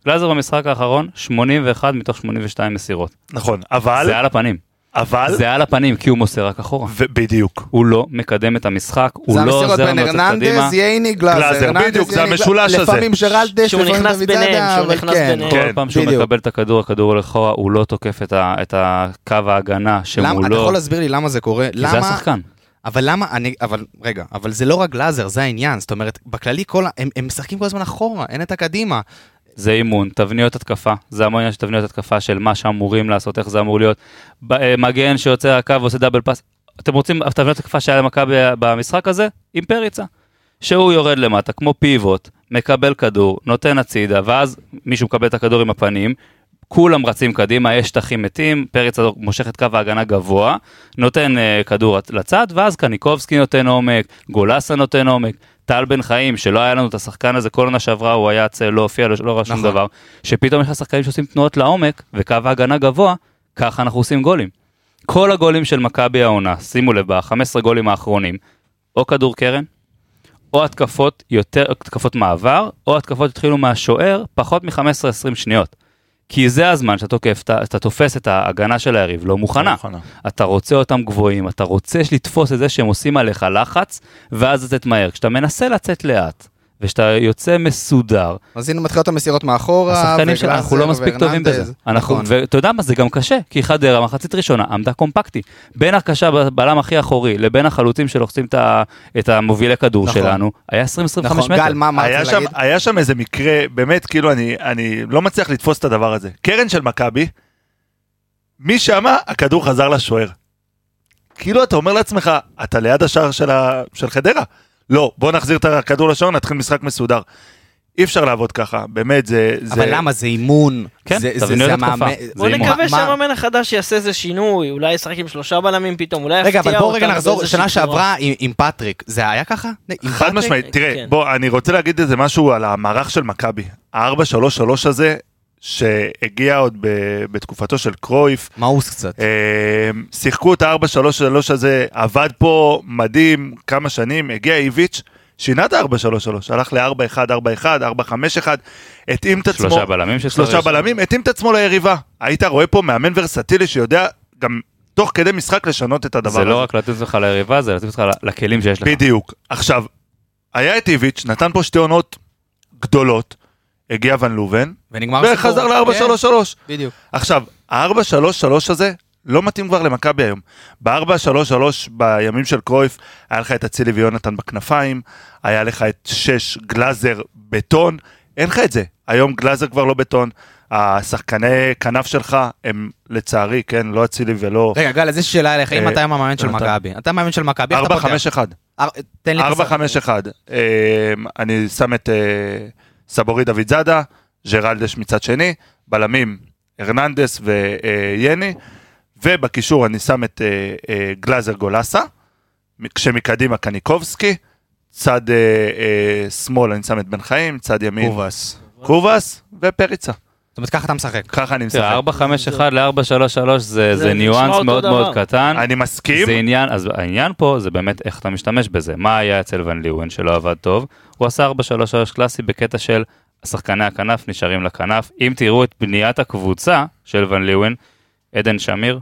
גלאזר במשחק האחרון, 81 מתוך 82 מסירות. נכון, אבל, זה על הפנים. אבל, זה על הפנים, כי הוא מוסר רק אחורה. ו- בדיוק. הוא לא מקדם את המשחק, הוא זה לא המסירות עוזר בין לנו לצאת קדימה. הרננדז, ייני, גלאזר, גלאזר, הרננדז, בדיוק, זה ייני, המשולש הזה. לפעמים ג'רלדש, שהוא לפעמים נכנס דוד ביניהם, זאדה, שהוא אבל נכנס כן. ביניהם. כל כן, פעם שהוא. מקבל את הכדור, הכדור הולך אחורה, הוא לא תוקף את את הקו ההגנה למה, אתה שמולו. יכול להסביר לי למה זה קורה? כי זה השחקן. אבל למה, אני, אבל רגע, אבל זה לא רק גלאזר, זה העניין, זאת אומרת, בכללי כל, הם, הם משחקים כל הזמן אחורה, אין את הקדימה. זה אימון, תבניות התקפה, זה המון עניין של תבניות התקפה של מה שאמורים לעשות, איך זה אמור להיות. אה, מגן שיוצא לקו ועושה דאבל פאס. אתם רוצים תבניות התקפה שהיה למכבי במשחק הזה? עם פריצה. שהוא יורד למטה כמו פיבוט, מקבל כדור, נותן הצידה, ואז מישהו מקבל את הכדור עם הפנים, כולם רצים קדימה, יש שטחים מתים, פריצה מושך את קו ההגנה גבוה, נותן uh, כדור לצד, ואז קניקובסקי נותן עומק, גולסה נותן עומק, טל בן חיים, שלא היה לנו את השחקן הזה, כל עונה שעברה הוא היה צל, לא הופיע, לא, לא ראה שום נכון. דבר, שפתאום יש לך שחקנים שעושים תנועות לעומק, וקו ההגנה גבוה, ככה אנחנו עושים גולים. כל הגולים של מכבי העונה, שימו לב, ב-15 גולים האחרונים, או כדור קרן, או התקפות יותר, התקפות מעבר, או התקפות התחילו מהשוער, פחות מ-15-20 שניות. כי זה הזמן שאתה תוקף, אתה, אתה תופס את ההגנה של היריב לא מוכנה. מוכנה. אתה רוצה אותם גבוהים, אתה רוצה לתפוס את זה שהם עושים עליך לחץ, ואז לצאת מהר. כשאתה מנסה לצאת לאט, וכשאתה יוצא מסודר, אז הנה מתחילות המסירות מאחורה, השחקנים שלנו, אנחנו לא מספיק טובים בזה. אנחנו, נכון. ואתה יודע מה, זה גם קשה, כי חדרה, מחצית ראשונה, עמדה קומפקטי. בין הקשה בבלם הכי אחורי, לבין החלוצים שלוחצים את ה- את המובילי כדור נכון. שלנו, היה 20-25 נכון, מטר. גל, מה שם, להגיד? היה שם איזה מקרה, באמת, כאילו, אני, אני לא מצליח לתפוס את הדבר הזה. קרן של מכבי, משמה הכדור חזר לשוער. כאילו אתה אומר לעצמך, אתה ליד השער של, ה, של חדרה. לא, בוא נחזיר את הכדור לשער, נתחיל משחק מסודר. אי אפשר לעבוד ככה, באמת, זה... זה... אבל למה זה אימון? כן, זה- זה- זה. המאמן- זה בוא. נקווה מה- שהמאמן החדש יעשה איזה שינוי, אולי ישחק עם שלושה בלמים פתאום, אולי יפתיע רגע, אותנו. אבל בואו רגע נחזור, שנה. שעברה עם עם פטריק, זה היה ככה? חד פטריק? משמעית, תראה, כן. בוא, אני רוצה להגיד איזה משהו על המערך של מכבי. ה-4-3-3 הזה, שהגיע עוד ב- בתקופתו של קרויף, מאוס קצת. אה, שיחקו את ה-4-3-3 הזה, עבד פה מדהים כמה שנים, הגיע איביץ', שינה את ה-4-3-3, הלך ל-4-1, 4-1, 4-5-1, התאים את עצמו, שלושה בלמים שצריך. שלושה בלמים, התאים את עצמו ליריבה. היית רואה פה מאמן ורסטילי שיודע גם תוך כדי משחק לשנות את הדבר זה הזה. לא רק לתת לך ליריבה, זה לתת לך לכלים שיש לך. בדיוק. עכשיו, היה את איביץ', נתן פה שתי עונות גדולות, הגיע ון לובן, וחזר הסיפור. ל-4-3-3. כן, בדיוק. עכשיו, ה-4-3-3 הזה לא מתאים כבר למכבי היום. ב-4-3-3 בימים של קרויף, היה לך את אצילי ויונתן בכנפיים, היה לך את 6 גלאזר בטון, אין לך את זה. היום גלאזר כבר לא בטון, השחקני כנף שלך הם לצערי, כן, לא אצילי ולא... רגע, גל, אז יש שאלה אליך, אם אה, אתה המאמן של מכבי, אתה מאמן של מכבי, איך אתה פותח? 4-5-1. אר- תן לי את הסך. 4-5-1. אה, אני שם את אה, סבורי דוד זאדה, ג'רלדש מצד שני, בלמים הרננדס ויני, ובקישור אני שם את אה, אה, גלאזר גולסה, כשמקדימה קניקובסקי, צד אה, שמאל אני שם את בן חיים, צד ימין קובאס. קובאס ופריצה. זאת אומרת, ככה אתה משחק. ככה אני משחק. תראה, 4-5-1 ל-4-3-3 זה זה זה נשמע ניואנס מאוד דבר. מאוד קטן. אני מסכים. זה עניין, אז העניין פה זה באמת איך אתה משתמש בזה. מה היה אצל ון ליוון שלא עבד טוב? הוא עשה 4-3-3 קלאסי בקטע של שחקני הכנף נשארים לכנף. אם תראו את בניית הקבוצה של ון ליוון, עדן שמיר,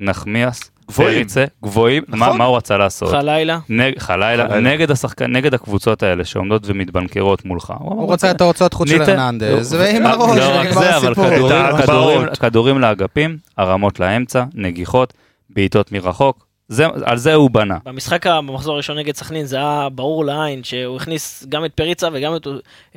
נחמיאס, גבוהים. פריצה, גבוהים, מה נכון. מה הוא רצה לעשות? חלילה. נג, חלילה, חלילה. נגד השחקן, נגד הקבוצות האלה שעומדות ומתבנקרות מולך. הוא רוצה את ההוצאות חוץ של הרננדז, לא, ועם לא הראש, רק זה, אבל. [laughs] כדורים- כדורים לאגפים, הרמות לאמצע, נגיחות, בעיטות מרחוק, זה- על זה הוא בנה. במשחק במחזור הראשון נגד סכנין זה היה ברור לעין שהוא הכניס גם את פריצה וגם את-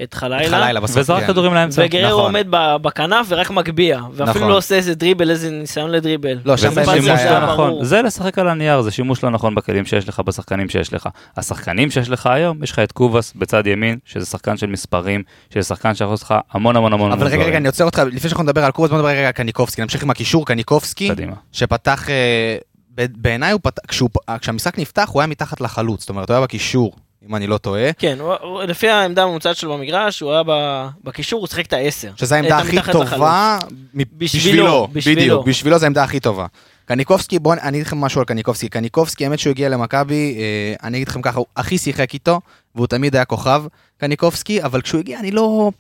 את חלילה. חלילה בסוף. וזרק כן. כדורים לאמצע. וגררו נכון. עומד בכנף ורק מגביה, ואפילו נכון. לא עושה איזה דריבל, איזה ניסיון לדריבל. לא, שם שימוש זה היה- לא נכון, ברור. זה לשחק על הנייר, זה שימוש לא נכון בכלים שיש לך, בשחקנים שיש לך. השחקנים שיש לך היום, יש לך את קובאס בצד ימין, שזה שחקן של מספרים, שזה שחקן שיכול לך המון המון המון אבל רגע, רגע, אני עוצר אותך, לפני שאנחנו נדבר על קורס, בוא נדבר רגע על קניקובסקי. נמשיך עם הקישור, קניקובסקי, קדימה. שפתח, ב- בעיניי פתח, כשהוא- כשהמשחק נפתח הוא היה מתחת לחלוץ, זאת אומרת הוא היה בקישור, אם אני לא טועה. כן, הוא- לפי העמדה הממוצעת שלו במגרש, הוא היה בקישור, הוא שיחק את העשר. שזו העמדה הכי טובה בשבילו. בדיוק, בשבילו זו העמדה הכי טובה. קניקובסקי, בואו אני אגיד לכם משהו על קניקובסקי. קניקובסקי, האמת שהוא הגיע למכבי, אה, אני אגיד לכם ככה, הוא הכי שיחק איתו, והוא תמיד היה כוכב, קניקובסקי, אבל כשהוא הגיע אני לא,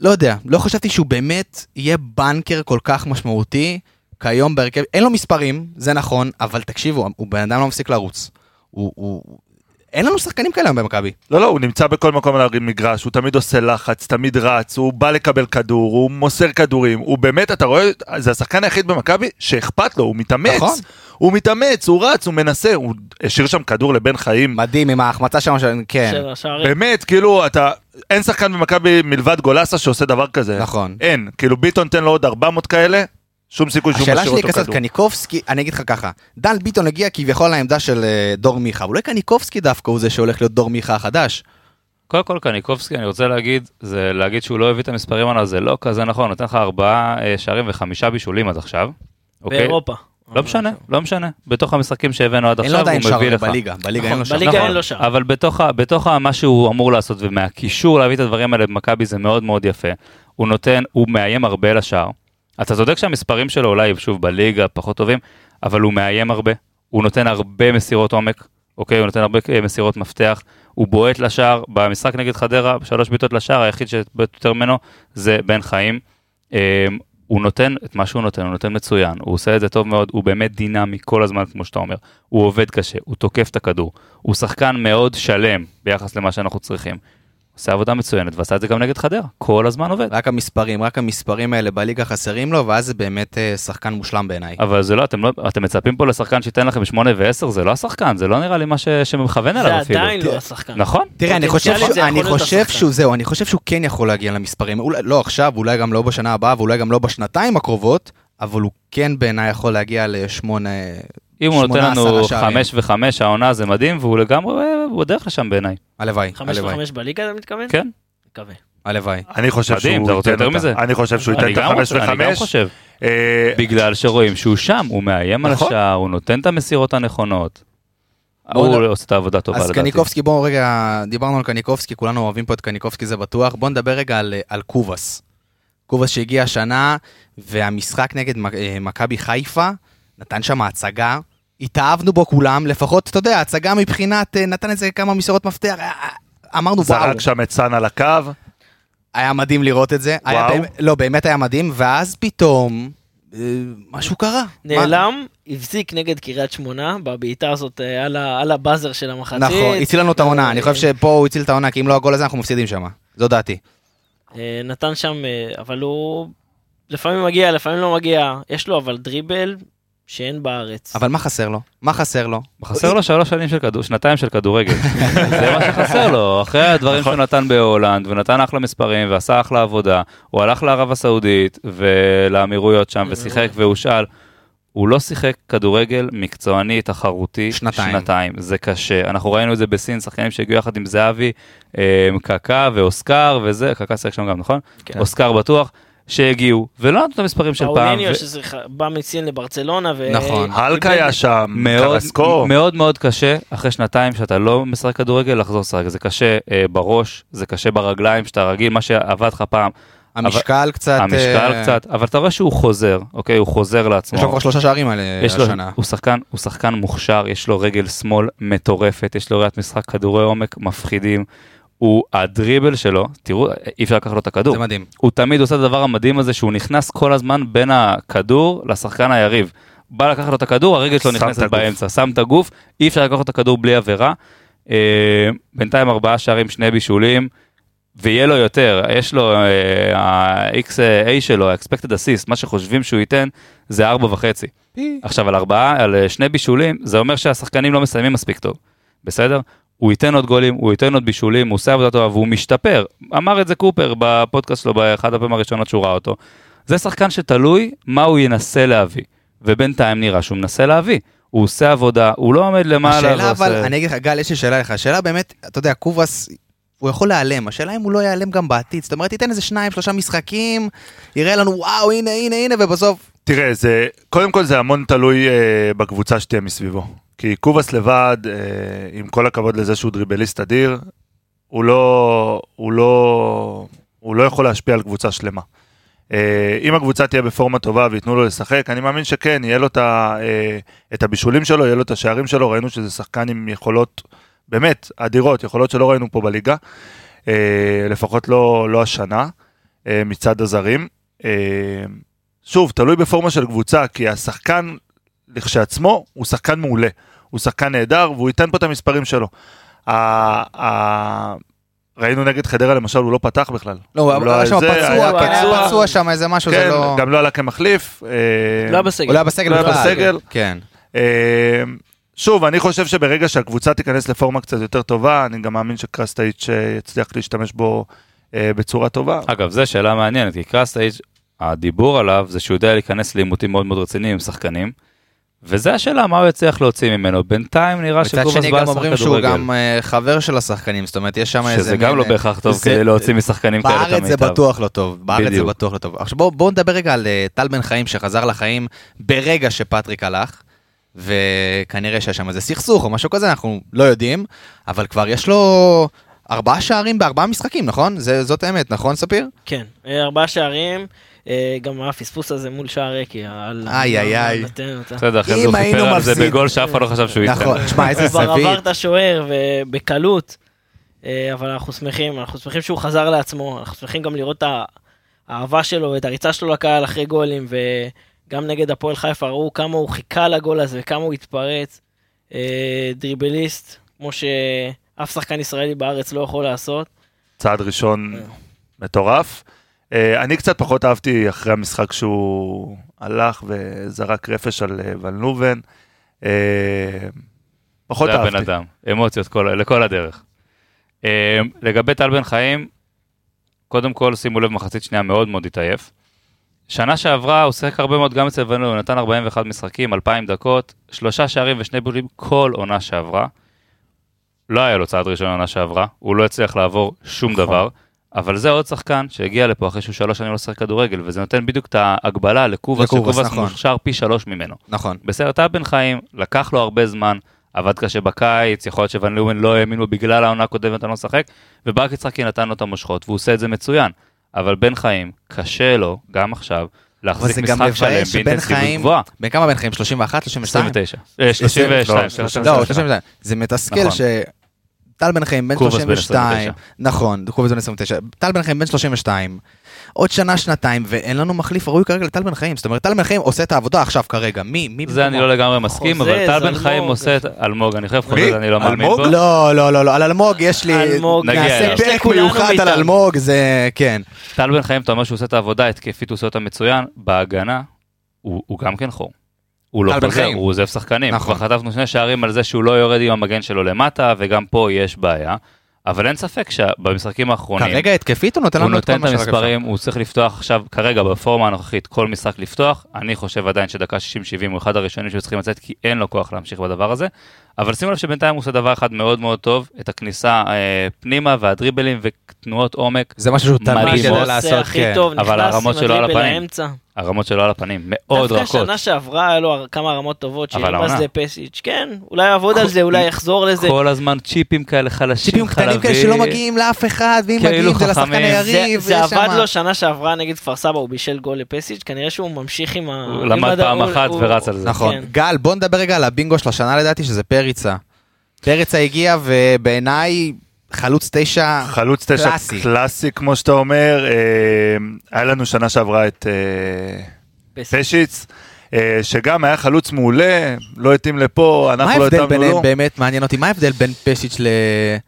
לא יודע, לא חשבתי שהוא באמת יהיה בנקר כל כך משמעותי, כיום בהרכב, אין לו מספרים, זה נכון, אבל תקשיבו, הוא בן אדם לא מפסיק לרוץ. הוא, הוא, אין לנו שחקנים כאלה היום במכבי. לא, לא, הוא נמצא בכל מקום על המגרש, הוא תמיד עושה לחץ, תמיד רץ, הוא בא לקבל כדור, הוא מוסר כדורים, הוא באמת, אתה רואה, זה השחקן היחיד במכבי שאכפת לו, הוא מתאמץ, נכון. הוא מתאמץ, הוא רץ, הוא מנסה, הוא השאיר שם כדור לבן חיים, מדהים עם ההחמצה שם, כן. באמת, כאילו, אתה, אין שחקן במכבי מלבד גולסה שעושה דבר כזה, נכון. אין, כאילו ביטון תן לו עוד 400 כאלה, שום סיכוי שהוא השאלה משאיר שלי היא אותו כזאת, כדור. קניקובסקי, אני אגיד לך ככה, דן ביטון הגיע כביכול לעמדה של אה, דור מיכה, אולי קניקובסקי דווקא הוא זה שהולך להיות דור מיכה החדש. קודם כל קניקובסקי, אני רוצה להגיד, זה להגיד שהוא לא הביא את המספרים האלה, זה לא כזה נכון, נותן לך ארבעה אה, שערים וחמישה בישולים עד עכשיו. אוקיי? באירופה. לא משנה, לא משנה. בתוך המשחקים שהבאנו עד עכשיו, עדיין הוא מביא לך. בליגה, בליגה אין לו שער. בליגה נכון, אין לו שער. אבל בתוך, מה שהוא אמור לעשות ומהקישור להביא את הדברים האלה במכבי זה מאוד מאוד יפה. הוא נותן, הוא מאיים הרבה לשער. אתה צודק שהמספרים שלו אולי שוב בליגה פחות טובים, אבל הוא מאיים הרבה. הוא נותן הרבה מסירות עומק, אוקיי? הוא נותן הרבה אה, מסירות מפתח. הוא בועט לשער. במשחק נגד חדרה, שלוש בעיטות לשער, היחיד שבועט יותר ממנו זה בן חיים. אה, הוא נותן את מה שהוא נותן, הוא נותן מצוין, הוא עושה את זה טוב מאוד, הוא באמת דינמי כל הזמן, כמו שאתה אומר. הוא עובד קשה, הוא תוקף את הכדור, הוא שחקן מאוד שלם ביחס למה שאנחנו צריכים. עושה עבודה מצוינת, ועשה את זה גם נגד חדרה, כל הזמן עובד. רק המספרים, רק המספרים האלה בליגה חסרים לו, ואז זה באמת אה, שחקן מושלם בעיניי. אבל זה לא, אתם לא, אתם מצפים פה לשחקן שייתן לכם 8 ו-10, זה לא השחקן, זה לא נראה לי מה ש, שמכוון זה אליו אפילו. עדיין לא השחקן. נכון? תראה, אני חושב, זה שהוא, אני חושב. שהוא, זהו, אני חושב שהוא כן יכול להגיע למספרים, אולי לא עכשיו, אולי גם לא בשנה הבאה, ואולי גם לא בשנתיים הקרובות, אבל הוא כן בעיניי יכול להגיע לשמונה... אם הוא נותן לנו. 5 ו-5 העונה זה מדהים, והוא לגמרי, הוא בדרך לשם בעיניי. הלוואי, חמש הלוואי, וחמש בליגה אתה מתכוון? כן? מקווה. הלוואי. אני חושב מדהים, שהוא ייתן יותר. מזה? אני חושב שהוא ייתן אני את החמש רוצה- אני גם וחמש. חושב. אה, בגלל שרואים שהוא שם, הוא מאיים על נכון. השער, הוא נותן את המסירות הנכונות. הוא עושה את העבודה טובה אז לדעתי. קניקובסקי, בואו רגע, דיברנו על קניקובסקי, כולנו אוהבים פה את קניקובסקי, זה בטוח. בואו נדבר רגע על, על קובאס. קובאס שהגיע השנה, והמשחק נגד אה, מכבי חיפה, נתן שם הצגה, התאהבנו בו כולם, לפחות, אתה יודע, הצגה מבחינת, אה, נתן איזה כמה מסירות מפתח, אה, אה, אמרנו וואו, זרק שם את סאן על הקו, היה מדהים לראות את זה, וואו. באמת, לא, באמת היה מדהים, ואז פתאום, משהו קרה. מה- נעלם, הפסיק נגד קריית שמונה, בבעיטה הזאת על ה- על הבאזר של המחצית. נכון, הציל לנו את העונה, אני חושב שפה הוא הציל את העונה, כי אם לא הגול הזה אנחנו מפסידים שם, זו דעתי. נתן שם, אבל הוא לפעמים מגיע, לפעמים לא מגיע. יש לו אבל דריבל שאין בארץ. אבל מה חסר לו? מה חסר לו? חסר לו שלוש שנים של כדור, שנתיים של כדורגל. [laughs] זה מה שחסר לו, אחרי הדברים שהוא נתן בהולנד, ונתן אחלה מספרים, ועשה אחלה עבודה, הוא הלך לערב הסעודית, ולאמירויות שם, ושיחק והושאל. הוא לא שיחק כדורגל מקצועני, תחרותי, שנתיים. שנתיים. זה קשה. אנחנו ראינו את זה בסין, שחקנים שהגיעו יחד עם זהבי, אה, קקה ואוסקר וזה, קקה שיחק שם גם, נכון? כן. אוסקר בטוח, שהגיעו, ולא נתנו את המספרים של פעם. פאוליניו ו- שבא מסין לברצלונה. ו- נכון. הלקה היה שם, מאוד, קרסקו. מאוד מאוד קשה אחרי שנתיים שאתה לא משחק כדורגל לחזור לשחק, זה קשה אה, בראש, זה קשה ברגליים שאתה רגיל, מה שעבד לך פעם, המשקל קצת... המשקל אה, קצת, אבל אתה רואה שהוא חוזר, אוקיי? הוא חוזר לעצמו. יש לו כבר שלושה שערים יש לו, השנה. הוא שחקן, הוא שחקן מוכשר, יש לו רגל שמאל מטורפת, יש לו ראיית משחק כדורי עומק מפחידים. הוא, הדריבל שלו, תראו, אי אפשר לקחת לו את הכדור. זה מדהים. הוא תמיד עושה את הדבר המדהים הזה שהוא נכנס כל הזמן בין הכדור לשחקן היריב. בא לקחת לו את הכדור, הרגל שלו נכנסת. באמצע, שם את הגוף, אי אפשר לקחת את הכדור בלי עבירה. אה, בינתיים ארבעה שערים, שני בישולים, ויהיה לו יותר, יש לו, אה, ה-XA שלו, ה-expected assist, מה שחושבים שהוא ייתן, זה ארבע וחצי. עכשיו על ארבעה, על אה, שני בישולים, זה אומר שהשחקנים לא מסיימים מספיק טוב, בסדר? הוא ייתן עוד גולים, הוא ייתן עוד בישולים, הוא עושה עבודה טובה והוא משתפר. אמר את זה קופר בפודקאסט שלו באחד הפעמים הראשונות שהוא ראה אותו. זה שחקן שתלוי מה הוא ינסה להביא, ובינתיים נראה שהוא מנסה להביא. הוא עושה עבודה, הוא לא עומד למעלה השאלה אבל, ועושה- אני אגיד לך, גל, יש לי שאלה לך, השאלה באמת, אתה יודע, קובאס, הוא יכול להיעלם, השאלה אם הוא לא ייעלם גם בעתיד, זאת אומרת, ייתן איזה שניים, שלושה משחקים, יראה לנו, וואו, הנה, הנה, הנה, ובסוף, תראה, זה, קודם כל זה המון תלוי אה, בקבוצה שתהיה מסביבו. כי קובאס לבד, אה, עם כל הכבוד לזה שהוא דריבליסט אדיר, הוא לא, הוא לא, הוא לא יכול להשפיע על קבוצה שלמה. אה, אם הקבוצה תהיה בפורמה טובה וייתנו לו לשחק, אני מאמין שכן, יהיה לו את, ה, אה, את הבישולים שלו, יהיה לו את השערים שלו, ראינו שזה שחקן עם יכולות באמת אדירות, יכולות שלא ראינו פה בליגה, אה, לפחות לא, לא השנה, אה, מצד הזרים. אה, שוב, תלוי בפורמה של קבוצה, כי השחקן לכשעצמו הוא שחקן מעולה. הוא שחקן נהדר, והוא ייתן פה את המספרים שלו. ה- ה- ראינו נגד חדרה למשל, הוא לא פתח בכלל. לא, הוא הוא היה שם פצוע, היה כן, היה פצוע. שם, איזה משהו, כן, זה לא... גם לא עלה כמחליף. אה, לא היה בסגל. הוא לא היה בסגל לא היה בכלל. בסגל. כן. אה, שוב, אני חושב שברגע שהקבוצה תיכנס לפורמה קצת יותר טובה, אני גם מאמין שקרסטייץ' אה, יצליח להשתמש בו אה, בצורה טובה. אגב, זו שאלה מעניינת, כי קרסטאיץ', הדיבור עליו זה שהוא יודע להיכנס לעימותים מאוד מאוד רציניים עם שחקנים, וזה השאלה, מה הוא יצליח להוציא ממנו. בינתיים נראה מצד שקובאס שני בא גם לשחק אומרים שהוא כדורגל. גם אה, חבר של השחקנים, זאת אומרת, יש שם איזה... שזה גם לא אה, בהכרח טוב זה- כדי להוציא משחקנים כאלה את בארץ זה המיטב. בטוח לא טוב, בארץ זה. בטוח לא טוב. עכשיו בואו בוא נדבר רגע על אה, טל בן חיים שחזר לחיים ברגע שפטריק הלך, וכנראה שיש שם איזה סכסוך או משהו כזה, אנחנו לא יודעים, אבל כבר יש לו ארבעה שערים בארבעה משחקים, נכון? זה, זאת האמת, נכון ספיר? כן, ארבעה שערים, גם הפספוס הזה מול שער ריק, על... איי, איי, איי. בסדר, אחרי זה הוא סיפר על זה בגול שאף אחד לא חשב שהוא ייתן. [laughs] נכון, תשמע איזה הוא כבר עבר. את השוער ובקלות, אה, אבל אנחנו שמחים, אנחנו שמחים שהוא חזר לעצמו, אנחנו שמחים גם לראות את האהבה שלו ואת הריצה שלו לקהל אחרי גולים, וגם נגד הפועל חיפה ראו כמה הוא חיכה לגול הזה וכמה הוא התפרץ. אה, דריבליסט, כמו שאף שחקן ישראלי בארץ לא יכול לעשות. צעד ראשון מטורף. אה, אני קצת פחות אהבתי אחרי המשחק שהוא הלך וזרק רפש על אה, ולנובן. אה, פחות זה הבן אהבתי. אדם, אמוציות כל- לכל הדרך. לגבי טל בן חיים, קודם כל שימו לב, מחצית שנייה מאוד מאוד התעייף. שנה שעברה הוא שיחק הרבה מאוד גם אצל ונלו, הוא נתן 41 משחקים, 2,000 דקות, שלושה שערים ושני בולים כל עונה שעברה. לא היה לו צעד ראשון עונה שעברה, הוא לא הצליח לעבור שום נכון. דבר, אבל זה עוד שחקן שהגיע לפה אחרי שהוא שלוש שנים לא שיחק כדורגל, וזה נותן בדיוק את ההגבלה לקובאס, שקובאס נכון. מוכשר פי שלוש ממנו. נכון. בסדר, טל בן חיים, לקח לו הרבה זמן, עבד קשה בקיץ, יכול להיות שוון לאומן לא האמינו בגלל העונה הקודמת, אני לא משחק, וברק יצחקי נתן לו את המושכות, והוא עושה את זה מצוין. אבל בן חיים, קשה לו, גם עכשיו, להחזיק משחק שלם באינטנסיביות גבוהה. בן כמה בן חיים? 31? 32? 29. אה, 32. לא, סליחה, לא, סליחה. 32. זה מתסכל נכון. ש... טל בן חיים בן קובאס בן 32, 29. נכון, קובאס בן 29, טל בן חיים בן 32, עוד שנה, שנתיים, ואין לנו מחליף ראוי כרגע לטל בן חיים, זאת אומרת, טל בן חיים עושה את העבודה עכשיו כרגע, מי? מי זה אני לא לגמרי מסכים, אבל טל בן. חיים עושה את... אלמוג, אני חייב מי? חוזר, אני לא מאמין? בו. לא, לא, לא, לא, על אלמוג יש לי, נעשה פרק מיוחד על. אלמוג, זה, כן. טל בן חיים, אתה אומר שהוא עושה את העבודה התקפית, הוא עושה אותה מצוין, בהגנה, הוא גם כן חור. הוא לא חוזר. הוא עוזב שחקנים. נכון. כבר חטפנו שני שערים על זה שהוא לא יורד עם המגן שלו למטה, וגם פה יש בעיה. אבל אין ספק שבמשחקים האחרונים, כרגע התקפית הוא נותן הוא לנו את כל נותן את מה שרק אפשר. המספרים, הוא צריך לפתוח עכשיו, כרגע בפורמה הנוכחית, כל משחק לפתוח. אני חושב עדיין שדקה 60-70 הוא אחד הראשונים שצריכים לצאת, כי אין לו כוח להמשיך בדבר הזה. אבל שימו לב שבינתיים הוא עושה דבר אחד מאוד מאוד טוב, את הכניסה אה, פנימה והדריבלים ותנועות עומק. זה משהו שהוא תמיד. יודע לעשות, הכי כן. טוב, אבל נכנס הרמות שלו על הפנים. לאמצע. הרמות שלו על הפנים, מאוד דווקא רכות. שנה שעברה היה לו כמה רמות טובות, העונה. לפסיץ', כן, אולי יעבוד על זה, אולי יחזור לזה. כל הזמן צ'יפים כאלה חלשים, ציפים קטנים כאלה שלא מגיעים לאף אחד, ואם כאילו מגיעים זה לשחקן. היריב. זה, עבד לו שנה שעברה נגד כפר סבא, הוא בישל גול לפסיץ', כנראה שהוא ממשיך עם ה... הוא למד פעם הוא- אחת הוא- ורץ על זה. נכון. כן. גל, בוא נדבר רגע על הבינגו של השנה לדעתי, שזה פריצה. פריצה הגיע, ובעיניי חלוץ תשע חלוץ תשע קלאסי. קלאסי, כמו שאתה אומר. אה, היה לנו שנה שעברה את אה. פשיץ, אה, שגם היה חלוץ מעולה, לא התאים לפה, מה אנחנו לא ההבדל התאמנו ביניהם לו. באמת מעניין אותי מה ההבדל בין פשיץ' ל...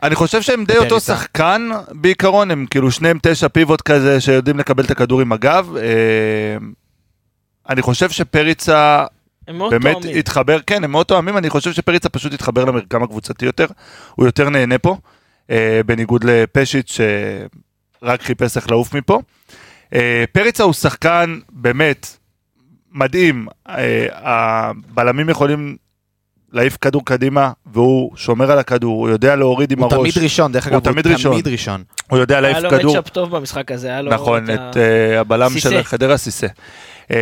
אני חושב שהם די אותו. שחקן בעיקרון, הם כאילו שניהם תשע פיבוט כזה שיודעים לקבל את הכדור עם הגב. אה, אני חושב שפריצה הם מאוד באמת תואמים. התחבר, כן, הם מאוד תואמים, אני חושב שפריצה פשוט התחבר למרקם הקבוצתי יותר, הוא יותר נהנה פה, אה, בניגוד לפשיץ' שרק חיפש איך לעוף מפה. אה, פריצה הוא שחקן באמת מדהים, אה, הבלמים יכולים להעיף כדור קדימה, והוא שומר על הכדור, הוא יודע להוריד עם הוא הראש, תמיד ראשון, דרך הוא אגב, הוא תמיד ראשון. תמיד ראשון. הוא יודע להעיף היה לו כדור. מצ'אפ טוב במשחק הזה, היה לו... נכון, את ה- את אה, הבלם סיסה. של חדרה סיסה. אה,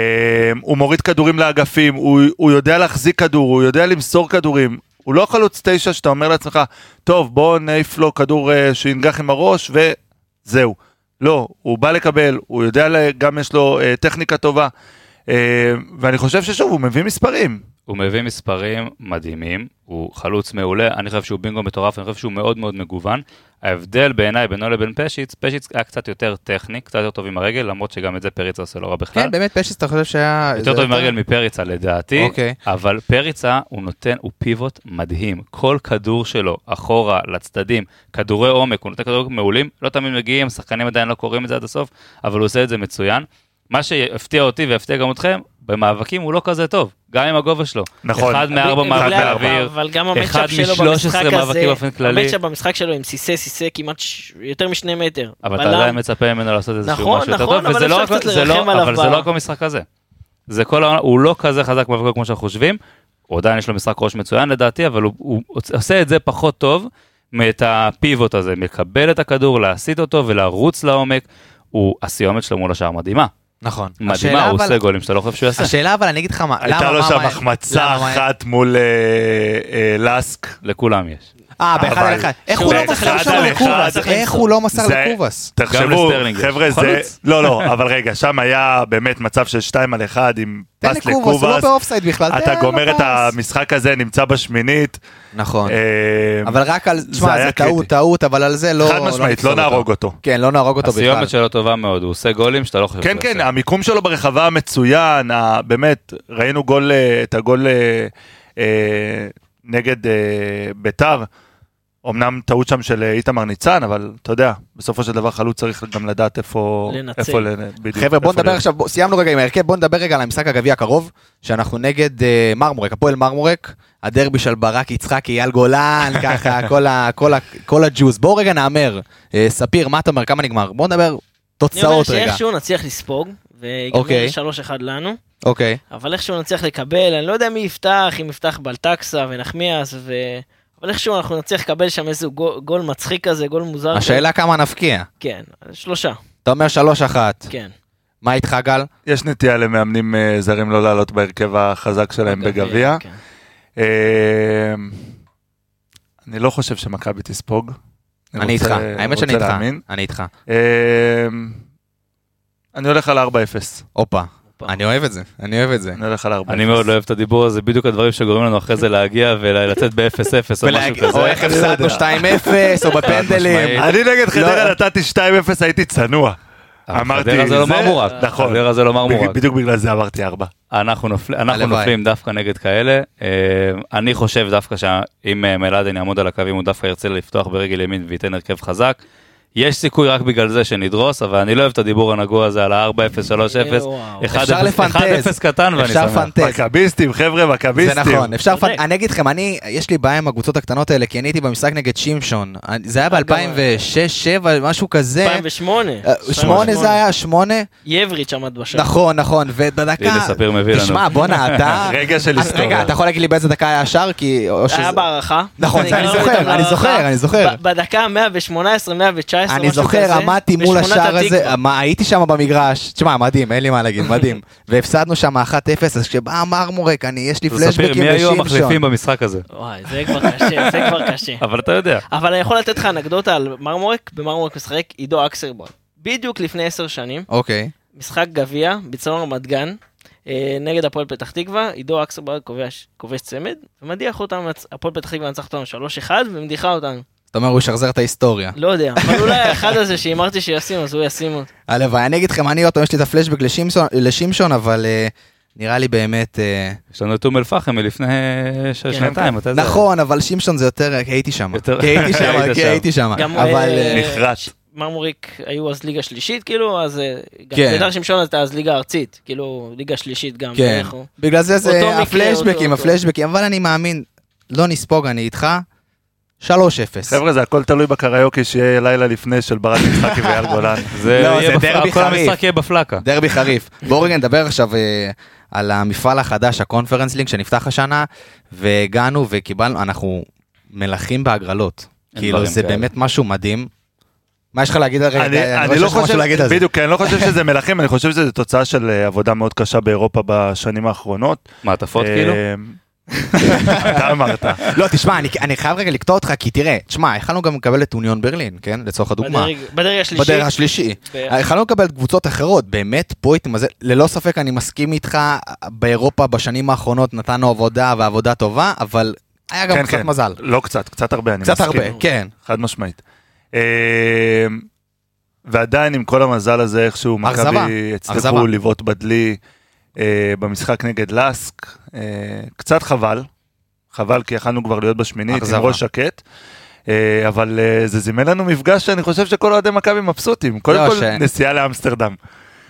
הוא מוריד כדורים לאגפים, הוא, הוא יודע להחזיק כדור, הוא יודע למסור כדורים. הוא לא חלוץ תשע שאתה אומר לעצמך, טוב בוא נעיף לו כדור אה, שינגח עם הראש וזהו. לא, הוא בא לקבל, הוא יודע, גם יש לו טכניקה טובה. ואני חושב ששוב, הוא מביא מספרים. הוא מביא מספרים מדהימים, הוא חלוץ מעולה, אני חושב שהוא בינגו מטורף, אני חושב שהוא מאוד מאוד מגוון. ההבדל בעיניי בינו לבין פשיץ, פשיץ היה קצת יותר טכני, קצת יותר טוב עם הרגל, למרות שגם את זה פריצה עושה לא רע בכלל. כן, באמת פשיץ, אתה חושב שהיה... יותר טוב עם הרגל מפריצה לדעתי, אוקיי. אבל פריצה הוא נותן, הוא פיבוט מדהים. כל כדור שלו, אחורה, לצדדים, כדורי עומק, הוא נותן כדורים מעולים, לא תמיד מגיעים, שחקנים עדיין לא קוראים את זה עד הסוף, אבל הוא עושה את זה מצוין. מה שהפתיע אותי והפתיע גם אתכם, במאבקים הוא לא כזה טוב, גם עם הגובה שלו. נכון. אחד מארבע אבל- מאבקי אבל- אוויר, אבל גם אחד מ-13 במשחק מאבקים באופן כללי. המצ'אפ במשחק שלו עם סיסה, סיסה כמעט ש- יותר משני מטר. אבל אתה. עדיין מצפה ממנו לעשות איזשהו נכון, משהו יותר נכון, טוב, אבל וזה לא אפשר רק- קצת זה לא- לרחם עליו אבל זה לא רק במשחק הזה. זה כל העונה, הוא לא כזה חזק מאבקות כמו שאנחנו חושבים, הוא עדיין יש לו משחק ראש מצוין לדעתי, אבל הוא, הוא עושה את זה פחות טוב מאת הפיבוט הזה, מקבל את הכדור, להסיט אותו ולרוץ לעומק, הוא, הסיומת שלו מול השער מדהימה, נכון. מדהימה, הוא עושה גולים שאתה לא חושב שהוא יעשה, השאלה אבל אני אגיד לך מה, הייתה לו שם החמצה אחת מול אה, אה, לאסק. לכולם יש. אה, באחד על אחד. איך הוא לא מסר שם לקובאס? איך. הוא לא מסר לקובאס? תחשבו. חבר'ה, זה... לא, לא, אבל רגע, שם היה באמת מצב של 2 על 1 עם תן פס לקובאס, הוא לא לקובאס. באופסייד בכלל, תן אתה גומר את. המשחק הזה, נמצא בשמינית. נכון. אה, אבל רק על, תשמע, היה זה טעות. טעות, אבל על זה לא... חד משמעית, נפסול לא נהרוג אותו. כן, לא נהרוג אותו בכלל. הסיומת שלו טובה מאוד, הוא עושה גולים שאתה לא חושב כן, כן. המיקום שלו ברחבה מצוין, באמת, ראינו גול, אה, את הגול אה, נגד ביתר. אמנם טעות שם של אה, איתמר ניצן, אבל אתה יודע, בסופו של דבר חלוץ צריך גם לדעת איפה... לנצל. איפה לנ- בדיוק, חבר'ה, בוא נדבר עכשיו, בוא- סיימנו רגע עם ההרכב, בוא נדבר רגע על המשחק הגביע הקרוב, שאנחנו נגד אה, מרמורק, הפועל מרמורק, הדרבי של ברק יצחקי, אייל גולן, [laughs] ככה, כל ה- כל ה- כל הג'וס. בואו רגע נהמר. אה, ספיר, מה אתה אומר, כמה נגמר? בוא נדבר אני אומר תוצאות רגע. שאיכשהו נצליח לספוג, ויגמר אוקיי. 3-1 לנו, אוקיי. אבל איכשהו נצליח לקבל, אני לא יודע מי יפתח, אם יפתח בלטקסה ונחמיאס, ו... אבל איכשהו אנחנו נצליח לקבל שם איזה גול, גול מצחיק כזה, גול מוזר. השאלה כמה נפקיע. כן, שלושה, אתה אומר 3-1. כן. מה איתך גל? יש נטייה למאמנים אה, זרים לא לעלות בהרכב החזק שלהם בגביע. כן. אה, אני לא חושב שמכבי תספוג. אני איתך, האמת שאני איתך. אני איתך. אה, אני הולך על 4-0. הופה. אני אוהב את זה, אני אוהב את זה. אני הולך על 4-0. אני מאוד לא אוהב את הדיבור הזה, בדיוק הדברים שגורמים לנו אחרי זה להגיע ולצאת ב-0-0 או משהו ולהגיד, או כזה. איך הפסדנו 2-0, או בפנדלים. אני נגד חדרה לא. נתתי 2-0, הייתי צנוע. אמרתי, חדרה זה לא מרמורק. נכון. חדרה זה לא מרמורק. בדיוק בגלל זה אמרתי 4. אנחנו, נופל, אנחנו. נופלים דווקא נגד כאלה. אה, אני חושב דווקא שאם אה, מלאדן יעמוד על הקו, אם הוא דווקא ירצה לפתוח ברגל ימין וייתן הרכב חזק, יש סיכוי רק בגלל זה שנדרוס, אבל אני לא אוהב את הדיבור הנגוע הזה על ה-4-0, 3-0, וואו. 1-0 אפשר לפנטז. קטן ואני אפשר שמח. מכביסטים, חבר'ה, זה מכביסטים. נכון, אפשר, צודק. פנ- אני אגיד לכם, אני, יש לי בעיה עם הקבוצות הקטנות האלה, כי אני הייתי במשחק נגד שמשון, זה היה ב-2006-2007, משהו כזה, 2008. אה, שמונה זה היה, שמונה, יבריץ' עמד בשער. נכון, נכון, ובדקה, הנה, ספיר מביא לנו. תשמע, בואנה, [laughs] אתה, רגע של אז היסטוריה. רגע, אתה יכול להגיד לי באיזה דקה היה השער, כי, היה בהערכה. נכון, זה אני זוכר, אני. זוכר, אני זוכר. בדקה 118-119 2019, אני משהו זוכר, כזה, עמדתי מול בשכונת השער הזה, התקווה. מה, הייתי שם במגרש, תשמע, מדהים, אין לי מה להגיד, מדהים. [laughs] והפסדנו שם 1-0, אז כשבא מרמורק, אני, יש לי פלשבקים מי היו המחליפים לשמשון. במשחק הזה? וואי, זה כבר קשה, זה כבר קשה. [laughs] אבל אתה יודע. אבל אני יכול לתת לך אנקדוטה על מרמורק, במרמורק משחק עידו אקסרבון. בדיוק לפני עשר שנים, אוקיי. משחק גביע, בצלון רמת גן, אה, נגד הפועל פתח תקווה, עידו אקסרבון כובש, כובש צמד, ומדיח אותנו, הפועל פתח תקווה נצח אותנו 3-1 ומדיחה אותנו. זאת אומרת, הוא ישחזר את ההיסטוריה. לא יודע, אבל אולי האחד הזה שהימרתי שישים, אז הוא ישים אותו. הלוואי, אני אגיד לכם, אני עוד פעם, יש לי את הפלשבק לשמשון- אבל אה, נראה לי באמת... אה, יש לנו את אום אל-פחם מלפני ש- כן. שנתיים, אתה יודע. נכון, אבל שמשון זה יותר, כי הייתי שם. כי הייתי שם, [laughs] כי. הייתי שם. גם אבל... אה, אה, נחרט. מרמוריק היו אז ליגה שלישית, כאילו, אז אה, גם כן. בית"ר שמשון הייתה אז ליגה ארצית, כאילו, ליגה שלישית גם. כן, בגלל זה זה הפלשבקים, הפלשבקים, אבל אני מאמין, לא נספוג, אני איתך, 3-0. חבר'ה, זה הכל תלוי בקריוקי שיהיה לילה לפני של ברק יצחקי ואייל גולן. [laughs] זה לא, יהיה דרבי כל חריף. המשחק יהיה בפלקה. דרבי חריף. בואו רגע נדבר עכשיו אה, על המפעל החדש, הקונפרנס לינק שנפתח השנה, והגענו וקיבלנו, אנחנו מלכים בהגרלות. כאילו, זה. באמת משהו מדהים. מה יש לך להגיד על רגע? אני, לא חושב, זה. בדיוק, כי אני לא חושב שזה מלכים, אני חושב שזה תוצאה של אה, עבודה מאוד קשה באירופה בשנים האחרונות. מעטפות אה, כאילו? אתה אמרת. לא, תשמע, אני- אני חייב רגע לקטוע אותך, כי תראה, תשמע, יכלנו גם לקבל את אוניון ברלין, כן? לצורך הדוגמה. בדרג- בדרג השלישי. בדרך השלישי. יכלנו לקבל קבוצות אחרות, באמת, פה הייתי מזל, ללא ספק אני מסכים איתך, באירופה בשנים האחרונות נתנו עבודה ועבודה טובה, אבל היה גם כן, קצת כן. מזל. לא קצת, קצת הרבה, אני קצת מסכים. הרבה, כן. חד משמעית. אה, ועדיין עם כל המזל הזה איכשהו מכבי. הצליחו לבעוט בדלי במשחק נגד לאסק. אה, קצת חבל, חבל כי יכלנו כבר להיות בשמינית עם. ראש שקט. אה, אבל אה, זה זימן לנו מפגש שאני חושב שכל אוהדי מכבי מבסוטים. קודם לא, כל נסיעה לאמסטרדם.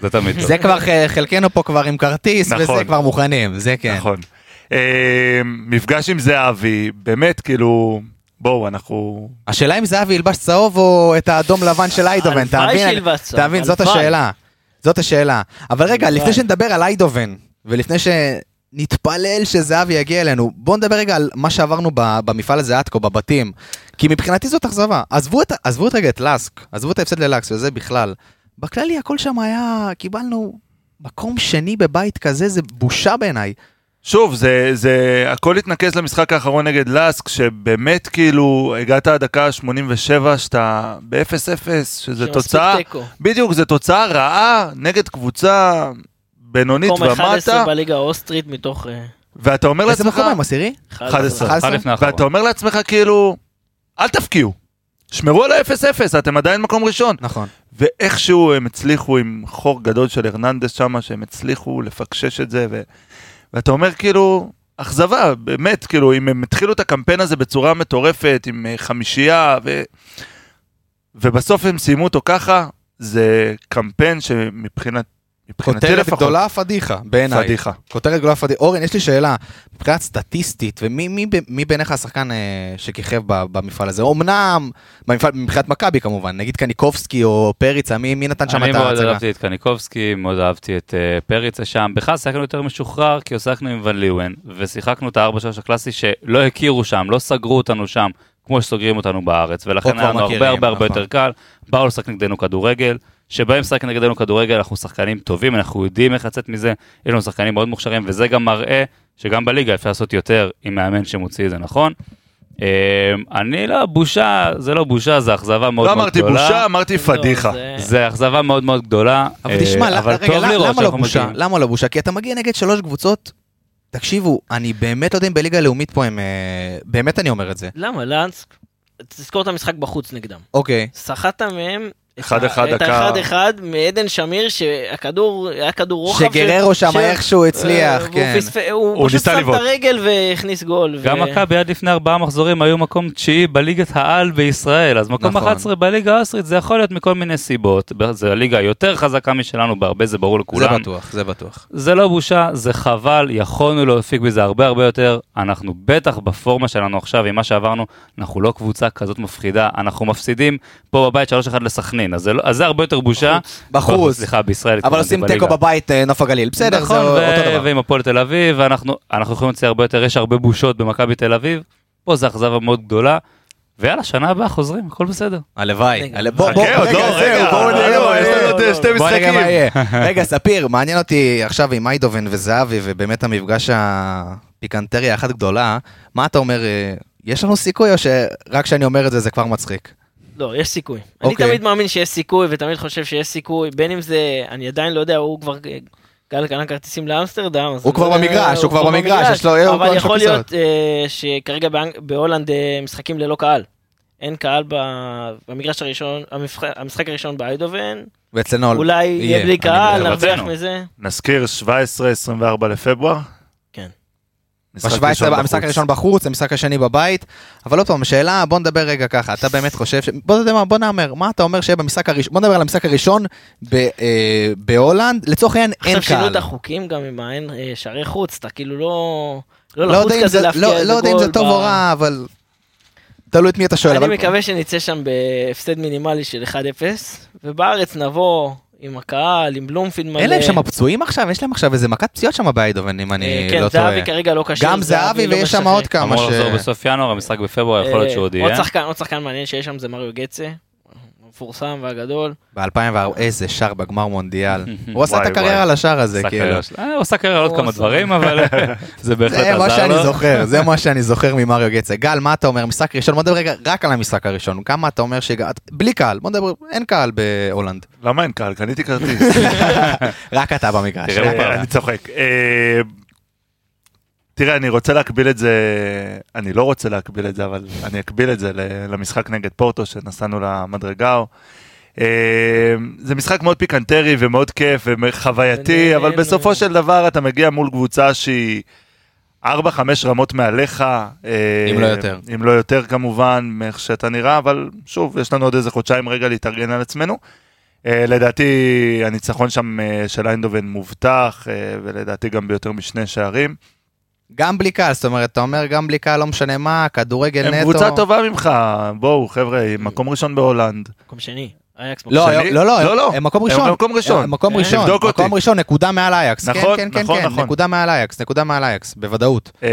זה תמיד טוב. זה כבר, חלקנו פה כבר עם כרטיס, נכון. וזה כבר מוכנים, זה כן. נכון. אה, מפגש עם זהבי, באמת כאילו, בואו אנחנו... השאלה אם זהבי ילבש צהוב או את האדום לבן של איידובן, אתה מבין? אתה מבין, זאת. השאלה. זאת השאלה. אבל רגע. לפני שנדבר על איידובן, ולפני שנתפלל שזהבי יגיע אלינו, בואו נדבר רגע על מה שעברנו במפעל הזה עד כה, בבתים. כי מבחינתי זאת אכזבה. עזבו את, עזבו את רגע את לאסק, עזבו את ההפסד ללאקס, וזה בכלל. בכללי הכל שם היה, קיבלנו מקום שני בבית כזה, זה בושה בעיניי. שוב, זה, זה הכל התנקז למשחק האחרון נגד לאסק, שבאמת כאילו הגעת עד דקה 87 שאתה ב-0-0, שזה תוצאה, תיקו. בדיוק, זו תוצאה רעה נגד קבוצה בינונית מקום 11 ומטה, בליגה האוסטרית מתוך אה, ואתה אומר איזה לעצמך, מקום הם, עשירי? 11. אחד לפני האחרון. ואתה אומר לעצמך כאילו, אל תפקיעו, שמרו על ה-0-0, אתם עדיין מקום ראשון. נכון. ואיכשהו הם הצליחו עם חור גדול של הרננדס שם, שהם הצליחו לפקשש את זה, ו... ואתה אומר כאילו, אכזבה, באמת, כאילו, אם הם התחילו את הקמפיין הזה בצורה מטורפת, עם אה, חמישייה, ו... ובסוף הם סיימו אותו ככה, זה קמפיין שמבחינת... כותרת גדולה פדיחה, בעיניי. פדיחה. כותרת גדולה פדיחה. אורן, יש לי שאלה, מבחינת סטטיסטית, ומי מי, מי בעיניך השחקן אה, שכיכב ב- במפעל הזה? אמנם, במפעל, מבחינת מכבי כמובן, נגיד קניקובסקי או פריצה, מי, מי נתן שם אני את מאוד ההצגה? אהבתי את קניקובסקי, מאוד אהבתי את אה, פריצה שם. בכלל שיחקנו יותר משוחרר, כי שיחקנו עם ון ליוון, ושיחקנו את הארבע שלוש הקלאסי שלא הכירו שם, לא סגרו אותנו שם, כמו שסוגרים אותנו בארץ, ולכן היה לנו הרבה הרבה הרבה נכון. יותר קל. באו לשחק נגדנו כדורגל, שבהם לשחק נגדנו כדורגל אנחנו שחקנים טובים, אנחנו יודעים איך לצאת מזה, יש לנו שחקנים מאוד מוכשרים, וזה גם מראה שגם בליגה אפשר לעשות יותר עם מאמן שמוציא את זה נכון. אה, אני לא, בושה, זה לא בושה, זה אכזבה מאוד לא מאוד אמרתי גדולה. בושה, אמרתי לא, פדיחה. זה- אכזבה מאוד מאוד גדולה, אבל אה, תשמע, למה- לא שאנחנו בושה? מגיעים. למה לא בושה? כי אתה מגיע נגד שלוש קבוצות, תקשיבו, אני באמת לא יודע אם בליגה הלאומית פה הם... אה, באמת אני אומר את זה. למה? לנסק? תזכור את המשחק בחוץ נגדם. אוקיי. סחטת מהם אחד אחד את. האחד אחד מעדן שמיר שהכדור היה כדור רוחב. שגררו שם איכשהו הצליח, אה, כן. והוא פספ- הוא הוא פשוט שם את. הרגל והכניס גול. גם מכבי עד לפני ארבעה מחזורים היו מקום תשיעי בליגת העל בישראל, אז מקום נכון. 11 בליגה האוסטרית זה יכול להיות מכל מיני סיבות, זו הליגה היותר חזקה משלנו בהרבה, זה ברור זה לכולם. בטוח, זה בטוח. זה לא בושה, זה חבל, יכולנו להפיק בזה הרבה הרבה יותר. אנחנו בטח בפורמה שלנו עכשיו, עם מה שעברנו, אנחנו לא קבוצה כזאת מפחידה, אנחנו מפסידים פה בבית 3-1 לסכנין, אז זה, לא, אז זה הרבה יותר בושה. בחוץ. סליחה, בישראל. אבל עושים. תיקו בבית אה, נוף הגליל, בסדר, זה נכון, אותו דבר. ועם הפועל תל אביב, ואנחנו אנחנו יכולים להוציא הרבה יותר, יש הרבה בושות במכבי תל אביב, פה זה אכזבה מאוד גדולה. ויאללה, שנה הבאה חוזרים, הכל בסדר. הלוואי. רגע. הל- בוא, בוא, חכה, עוד רגע, לא, בואו נראה הלו, מה יש. לנו עוד שתי נראה מה משחקים. [laughs] רגע, ספיר, מעניין אותי עכשיו עם איידובן וזהבי, ובאמת המפגש הפיקנטריה האחת גדולה, מה אתה אומר, אה, יש לנו סיכוי או שרק כשאני אומר את זה זה כבר מצחיק? לא, יש סיכוי. אני אוקיי. תמיד מאמין שיש סיכוי, ותמיד חושב שיש סיכוי, בין אם זה, אני עדיין לא יודע, הוא כבר... גל קנה כרטיסים לאמסטרדם. הוא כבר במגרש, הוא כבר במגרש, יש לו- הוא כבר אבל יכול. להיות אה, שכרגע בהולנד אה, משחקים ללא קהל. אין קהל במגרש הראשון, המשחק- הראשון באיידובן, ואצלנו אולי יהיה בלי קהל. נרוויח. מזה. נזכיר 17-24 לפברואר. כן. משחק ראשון ב-17 המשחק. הראשון בחוץ, המשחק השני בבית, אבל עוד פעם, השאלה, בוא נדבר רגע ככה, אתה באמת חושב, ש... בוא נדבר, בוא נאמר, מה אתה אומר שיהיה במשחק הראשון, בוא נדבר על המשחק הראשון ב, אה, בהולנד, לצורך העניין אין עכשיו שינו קהל. את החוקים גם עם האין אה, שערי חוץ, אתה כאילו לא... לא לא יודע אם זה- לא- לא יודע אם זה טוב או רע, אבל תלוי את מי אתה שואל. אני אבל- מקווה שנצא שם בהפסד מינימלי של 1-0, ובארץ נבוא עם הקהל, עם בלומפילד מלא. אין להם שם פצועים עכשיו? יש להם עכשיו איזה מכת פציעות שם באיידובן, אם אה, אני כן, לא טועה. זהבי כרגע לא קשה. גם זהבי לא ויש שם. עוד כמה אמור ש... לחזור בסוף ינואר, המשחק בפברואר, יכול להיות שהוא עוד אה, יהיה. עוד שחקן, עוד שחקן מעניין שיש שם זה מריו גצה, המפורסם והגדול. ב-2004, איזה שער בגמר מונדיאל. [laughs] הוא עשה את הקריירה. על השער הזה, כאילו. אה, הוא עשה קריירה על עוד הוא כמה. דברים, אבל [laughs] זה בהחלט זה מה עזר שאני לו. זוכר, זה מה שאני זוכר ממריו גצה. גל, מה אתה אומר? משחק ראשון, בוא נדבר רגע רק על המשחק הראשון. כמה אתה אומר שהגעת? בלי קהל, בוא נדבר, אין קהל בהולנד. למה אין קהל? קניתי כרטיס. [laughs] רק אתה במגרש. אה, אני צוחק. אה, תראה, אני רוצה להקביל את זה, אני לא רוצה להקביל את זה, אבל אני אקביל את זה ל- למשחק נגד פורטו שנסענו למדרגאו. אה, זה משחק מאוד פיקנטרי ומאוד כיף וחווייתי, אבל. בסופו של דבר אתה מגיע מול קבוצה שהיא 4-5 רמות מעליך. אה, אם לא יותר. אם לא יותר כמובן, מאיך שאתה נראה, אבל שוב, יש לנו עוד איזה חודשיים רגע להתארגן על עצמנו. אה, לדעתי הניצחון שם אה, של איינדהובן מובטח, אה, ולדעתי גם ביותר משני שערים. גם בלי קהל, זאת אומרת, אתה אומר גם בלי קהל, לא משנה מה, כדורגל נטו. הם קבוצה טובה ממך, בואו חבר'ה, מקום ראשון בהולנד. מקום שני, אייקס לא? לא, לא, לא, לא. הם מקום הם ראשון. מקום ראשון. הם מקום אה? ראשון, תבדוק אותי. מקום ראשון, נקודה מעל אייקס. כן, נכון, כן, כן, נכון, כן, נכון. נקודה מעל אייקס, נקודה מעל אייקס, בוודאות. אה,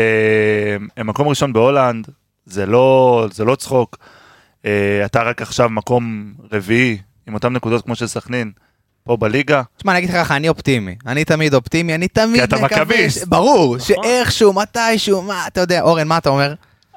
הם מקום ראשון בהולנד, זה לא, זה לא צחוק. אה, אתה רק עכשיו מקום רביעי, עם אותן נקודות כמו של סכנין, פה בליגה. תשמע, אני אגיד לך ככה, אני אופטימי. אני תמיד אופטימי, אני תמיד אתה מקווה... מכביסט. ש- ברור, נכון. שאיכשהו, מתישהו, מה, אתה יודע, אורן, מה אתה אומר?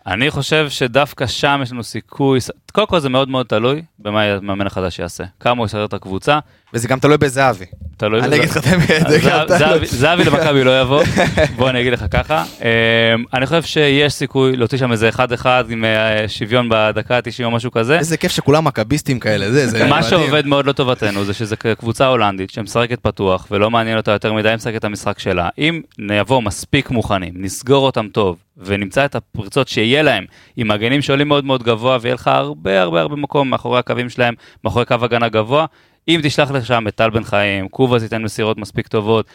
אני חושב שדווקא שם יש לנו סיכוי, קודם כל זה מאוד מאוד תלוי במה המאמן החדש יעשה. כמה הוא יסדר את הקבוצה, וזה גם תלוי בזהבי. תלוי אני בזה. אגיד לך את האמת, זהבי למכבי לא יבוא, [laughs] בוא אני אגיד לך ככה. אמ, אני חושב שיש סיכוי להוציא שם איזה אחד אחד עם אה, שוויון בדקה ה-90 או משהו כזה. איזה כיף שכולם מכביסטים כאלה, זה, זה [laughs] מה. שעובד מאוד לטובתנו זה שזה קבוצה הולנדית שמשחקת פתוח ולא מעניין אותה יותר מדי משחקת את המשחק שלה. אם נבוא מספיק מוכנים, נסגור אותם טוב ונמצא את הפרצות שיהיה להם עם מגנים שעולים מאוד מאוד גבוה ויהיה לך הרבה הרבה הרבה מקום מאחורי הקווים שלהם, מאחורי קו הגנה גבוה. אם תשלח לשם את טל בן חיים, קובאס ייתן מסירות מספיק טובות.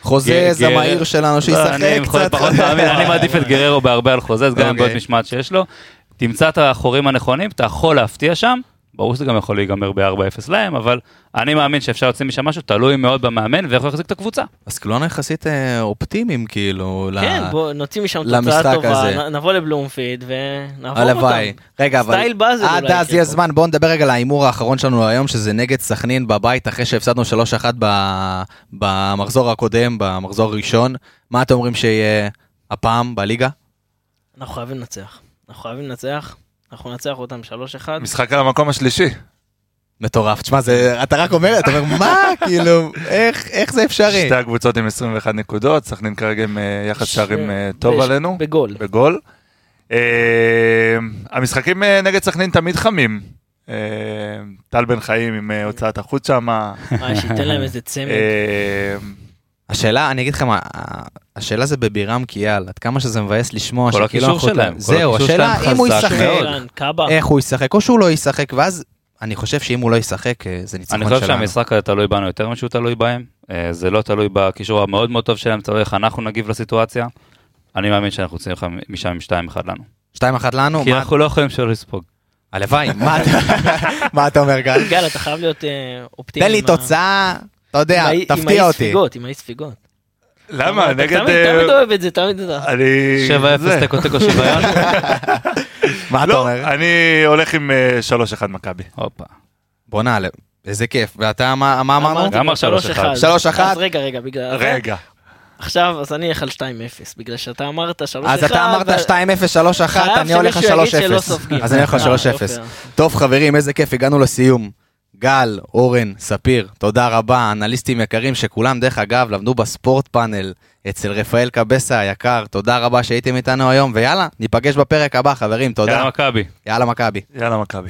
גרר- המהיר שלנו, לא, שישחק אני יכול קצת. אני [laughs] מעדיף את גררו בהרבה על חוזה, אז גם עם אוקיי. בעיות משמעת שיש לו. תמצא את החורים הנכונים, אתה יכול להפתיע שם. ברור שזה גם יכול להיגמר ב-4-0 להם, אבל אני מאמין שאפשר להוציא משם משהו, תלוי מאוד במאמן ואיך הוא יחזיק את הקבוצה. אז כולנו יחסית אה, אופטימיים, כאילו, ל- כן, בוא נוציא משם למשחק תוצאה טובה, הזה. נ- נבוא לבלומפיד ונעבור הלוואי. אותם. רגע, אבל סטייל באזל עד אז יהיה פה. זמן, בואו נדבר רגע על ההימור האחרון שלנו היום, שזה נגד סכנין בבית, אחרי שהפסדנו 3-1 ב- במחזור הקודם, במחזור הראשון. מה אתם אומרים שיהיה הפעם בליגה? אנחנו חייבים לנצח. אנחנו חייבים לנצח. אנחנו ננצח אותם 3-1. משחק על המקום השלישי. מטורף. תשמע, זה- אתה רק אומר, אתה אומר, מה, כאילו, איך איך זה אפשרי? שתי הקבוצות עם 21 נקודות, סכנין כרגע עם אה, יחס ש- שערים אה, טוב בש- עלינו. בגול. בגול. אה, המשחקים נגד סכנין תמיד חמים. טל בן חיים עם הוצאת החוץ שם. מה, שייתן להם איזה צמד. השאלה, אני אגיד לך מה, השאלה זה בבירם קיאל, עד כמה שזה מבאס לשמוע כל שכאילו הקישור אנחנו- שלהם, כל זהו, הקישור השאלה אם הוא ישחק. איך הוא ישחק, או שהוא לא ישחק, ואז אני חושב שאם הוא לא ישחק, אה, זה ניצחון אני שלנו. חושב שהמשחק הזה תלוי בנו יותר משהוא תלוי בהם. אה, זה לא תלוי בקישור המאוד מאוד טוב שלהם, תלוי איך אנחנו נגיב לסיטואציה. אני מאמין שאנחנו יוצאים לך משם עם 2-1 לנו. 2-1 לנו, כי אנחנו לא יכולים שלא לספוג. הלוואי, [laughs] מה אתה- אומר גל? גל, אתה חייב להיות אה, אופטימי. תן לי תוצאה, אתה יודע, תפתיע אותי. ספיגות, עם האי ספיגות. למה? נגד... תמיד אה, תמיד אוהב את זה, תמיד אתה... אני... 7-0 זה. תיקו תיקו שוויון. [laughs] מה אתה לא, אומר? אני הולך עם אה, 3-1 מכבי. הופה. בוא'נה, איזה כיף. ואתה, מה אמרנו? אמרתי גם כבר על שלוש שלוש אחד. אחד. שלוש אחד? אז רגע, רגע, בגלל... רגע. עכשיו, אז אני אלך על 2-0, בגלל שאתה אמרת 3-1. אז אתה אמרת ו- 2-0, 3-1, חייב אני הולך על שמישהו יגיד שלא 3-0. סופגים. אז אני הולך על אה, 3-0. יופי. טוב חברים, איזה כיף, הגענו לסיום. גל, אורן, ספיר, תודה רבה, אנליסטים יקרים שכולם דרך אגב למדו בספורט פאנל אצל רפאל קבסה היקר, תודה רבה שהייתם איתנו היום, ויאללה, ניפגש בפרק הבא חברים, תודה. יאללה מכבי. יאללה מכבי. יאללה מכבי.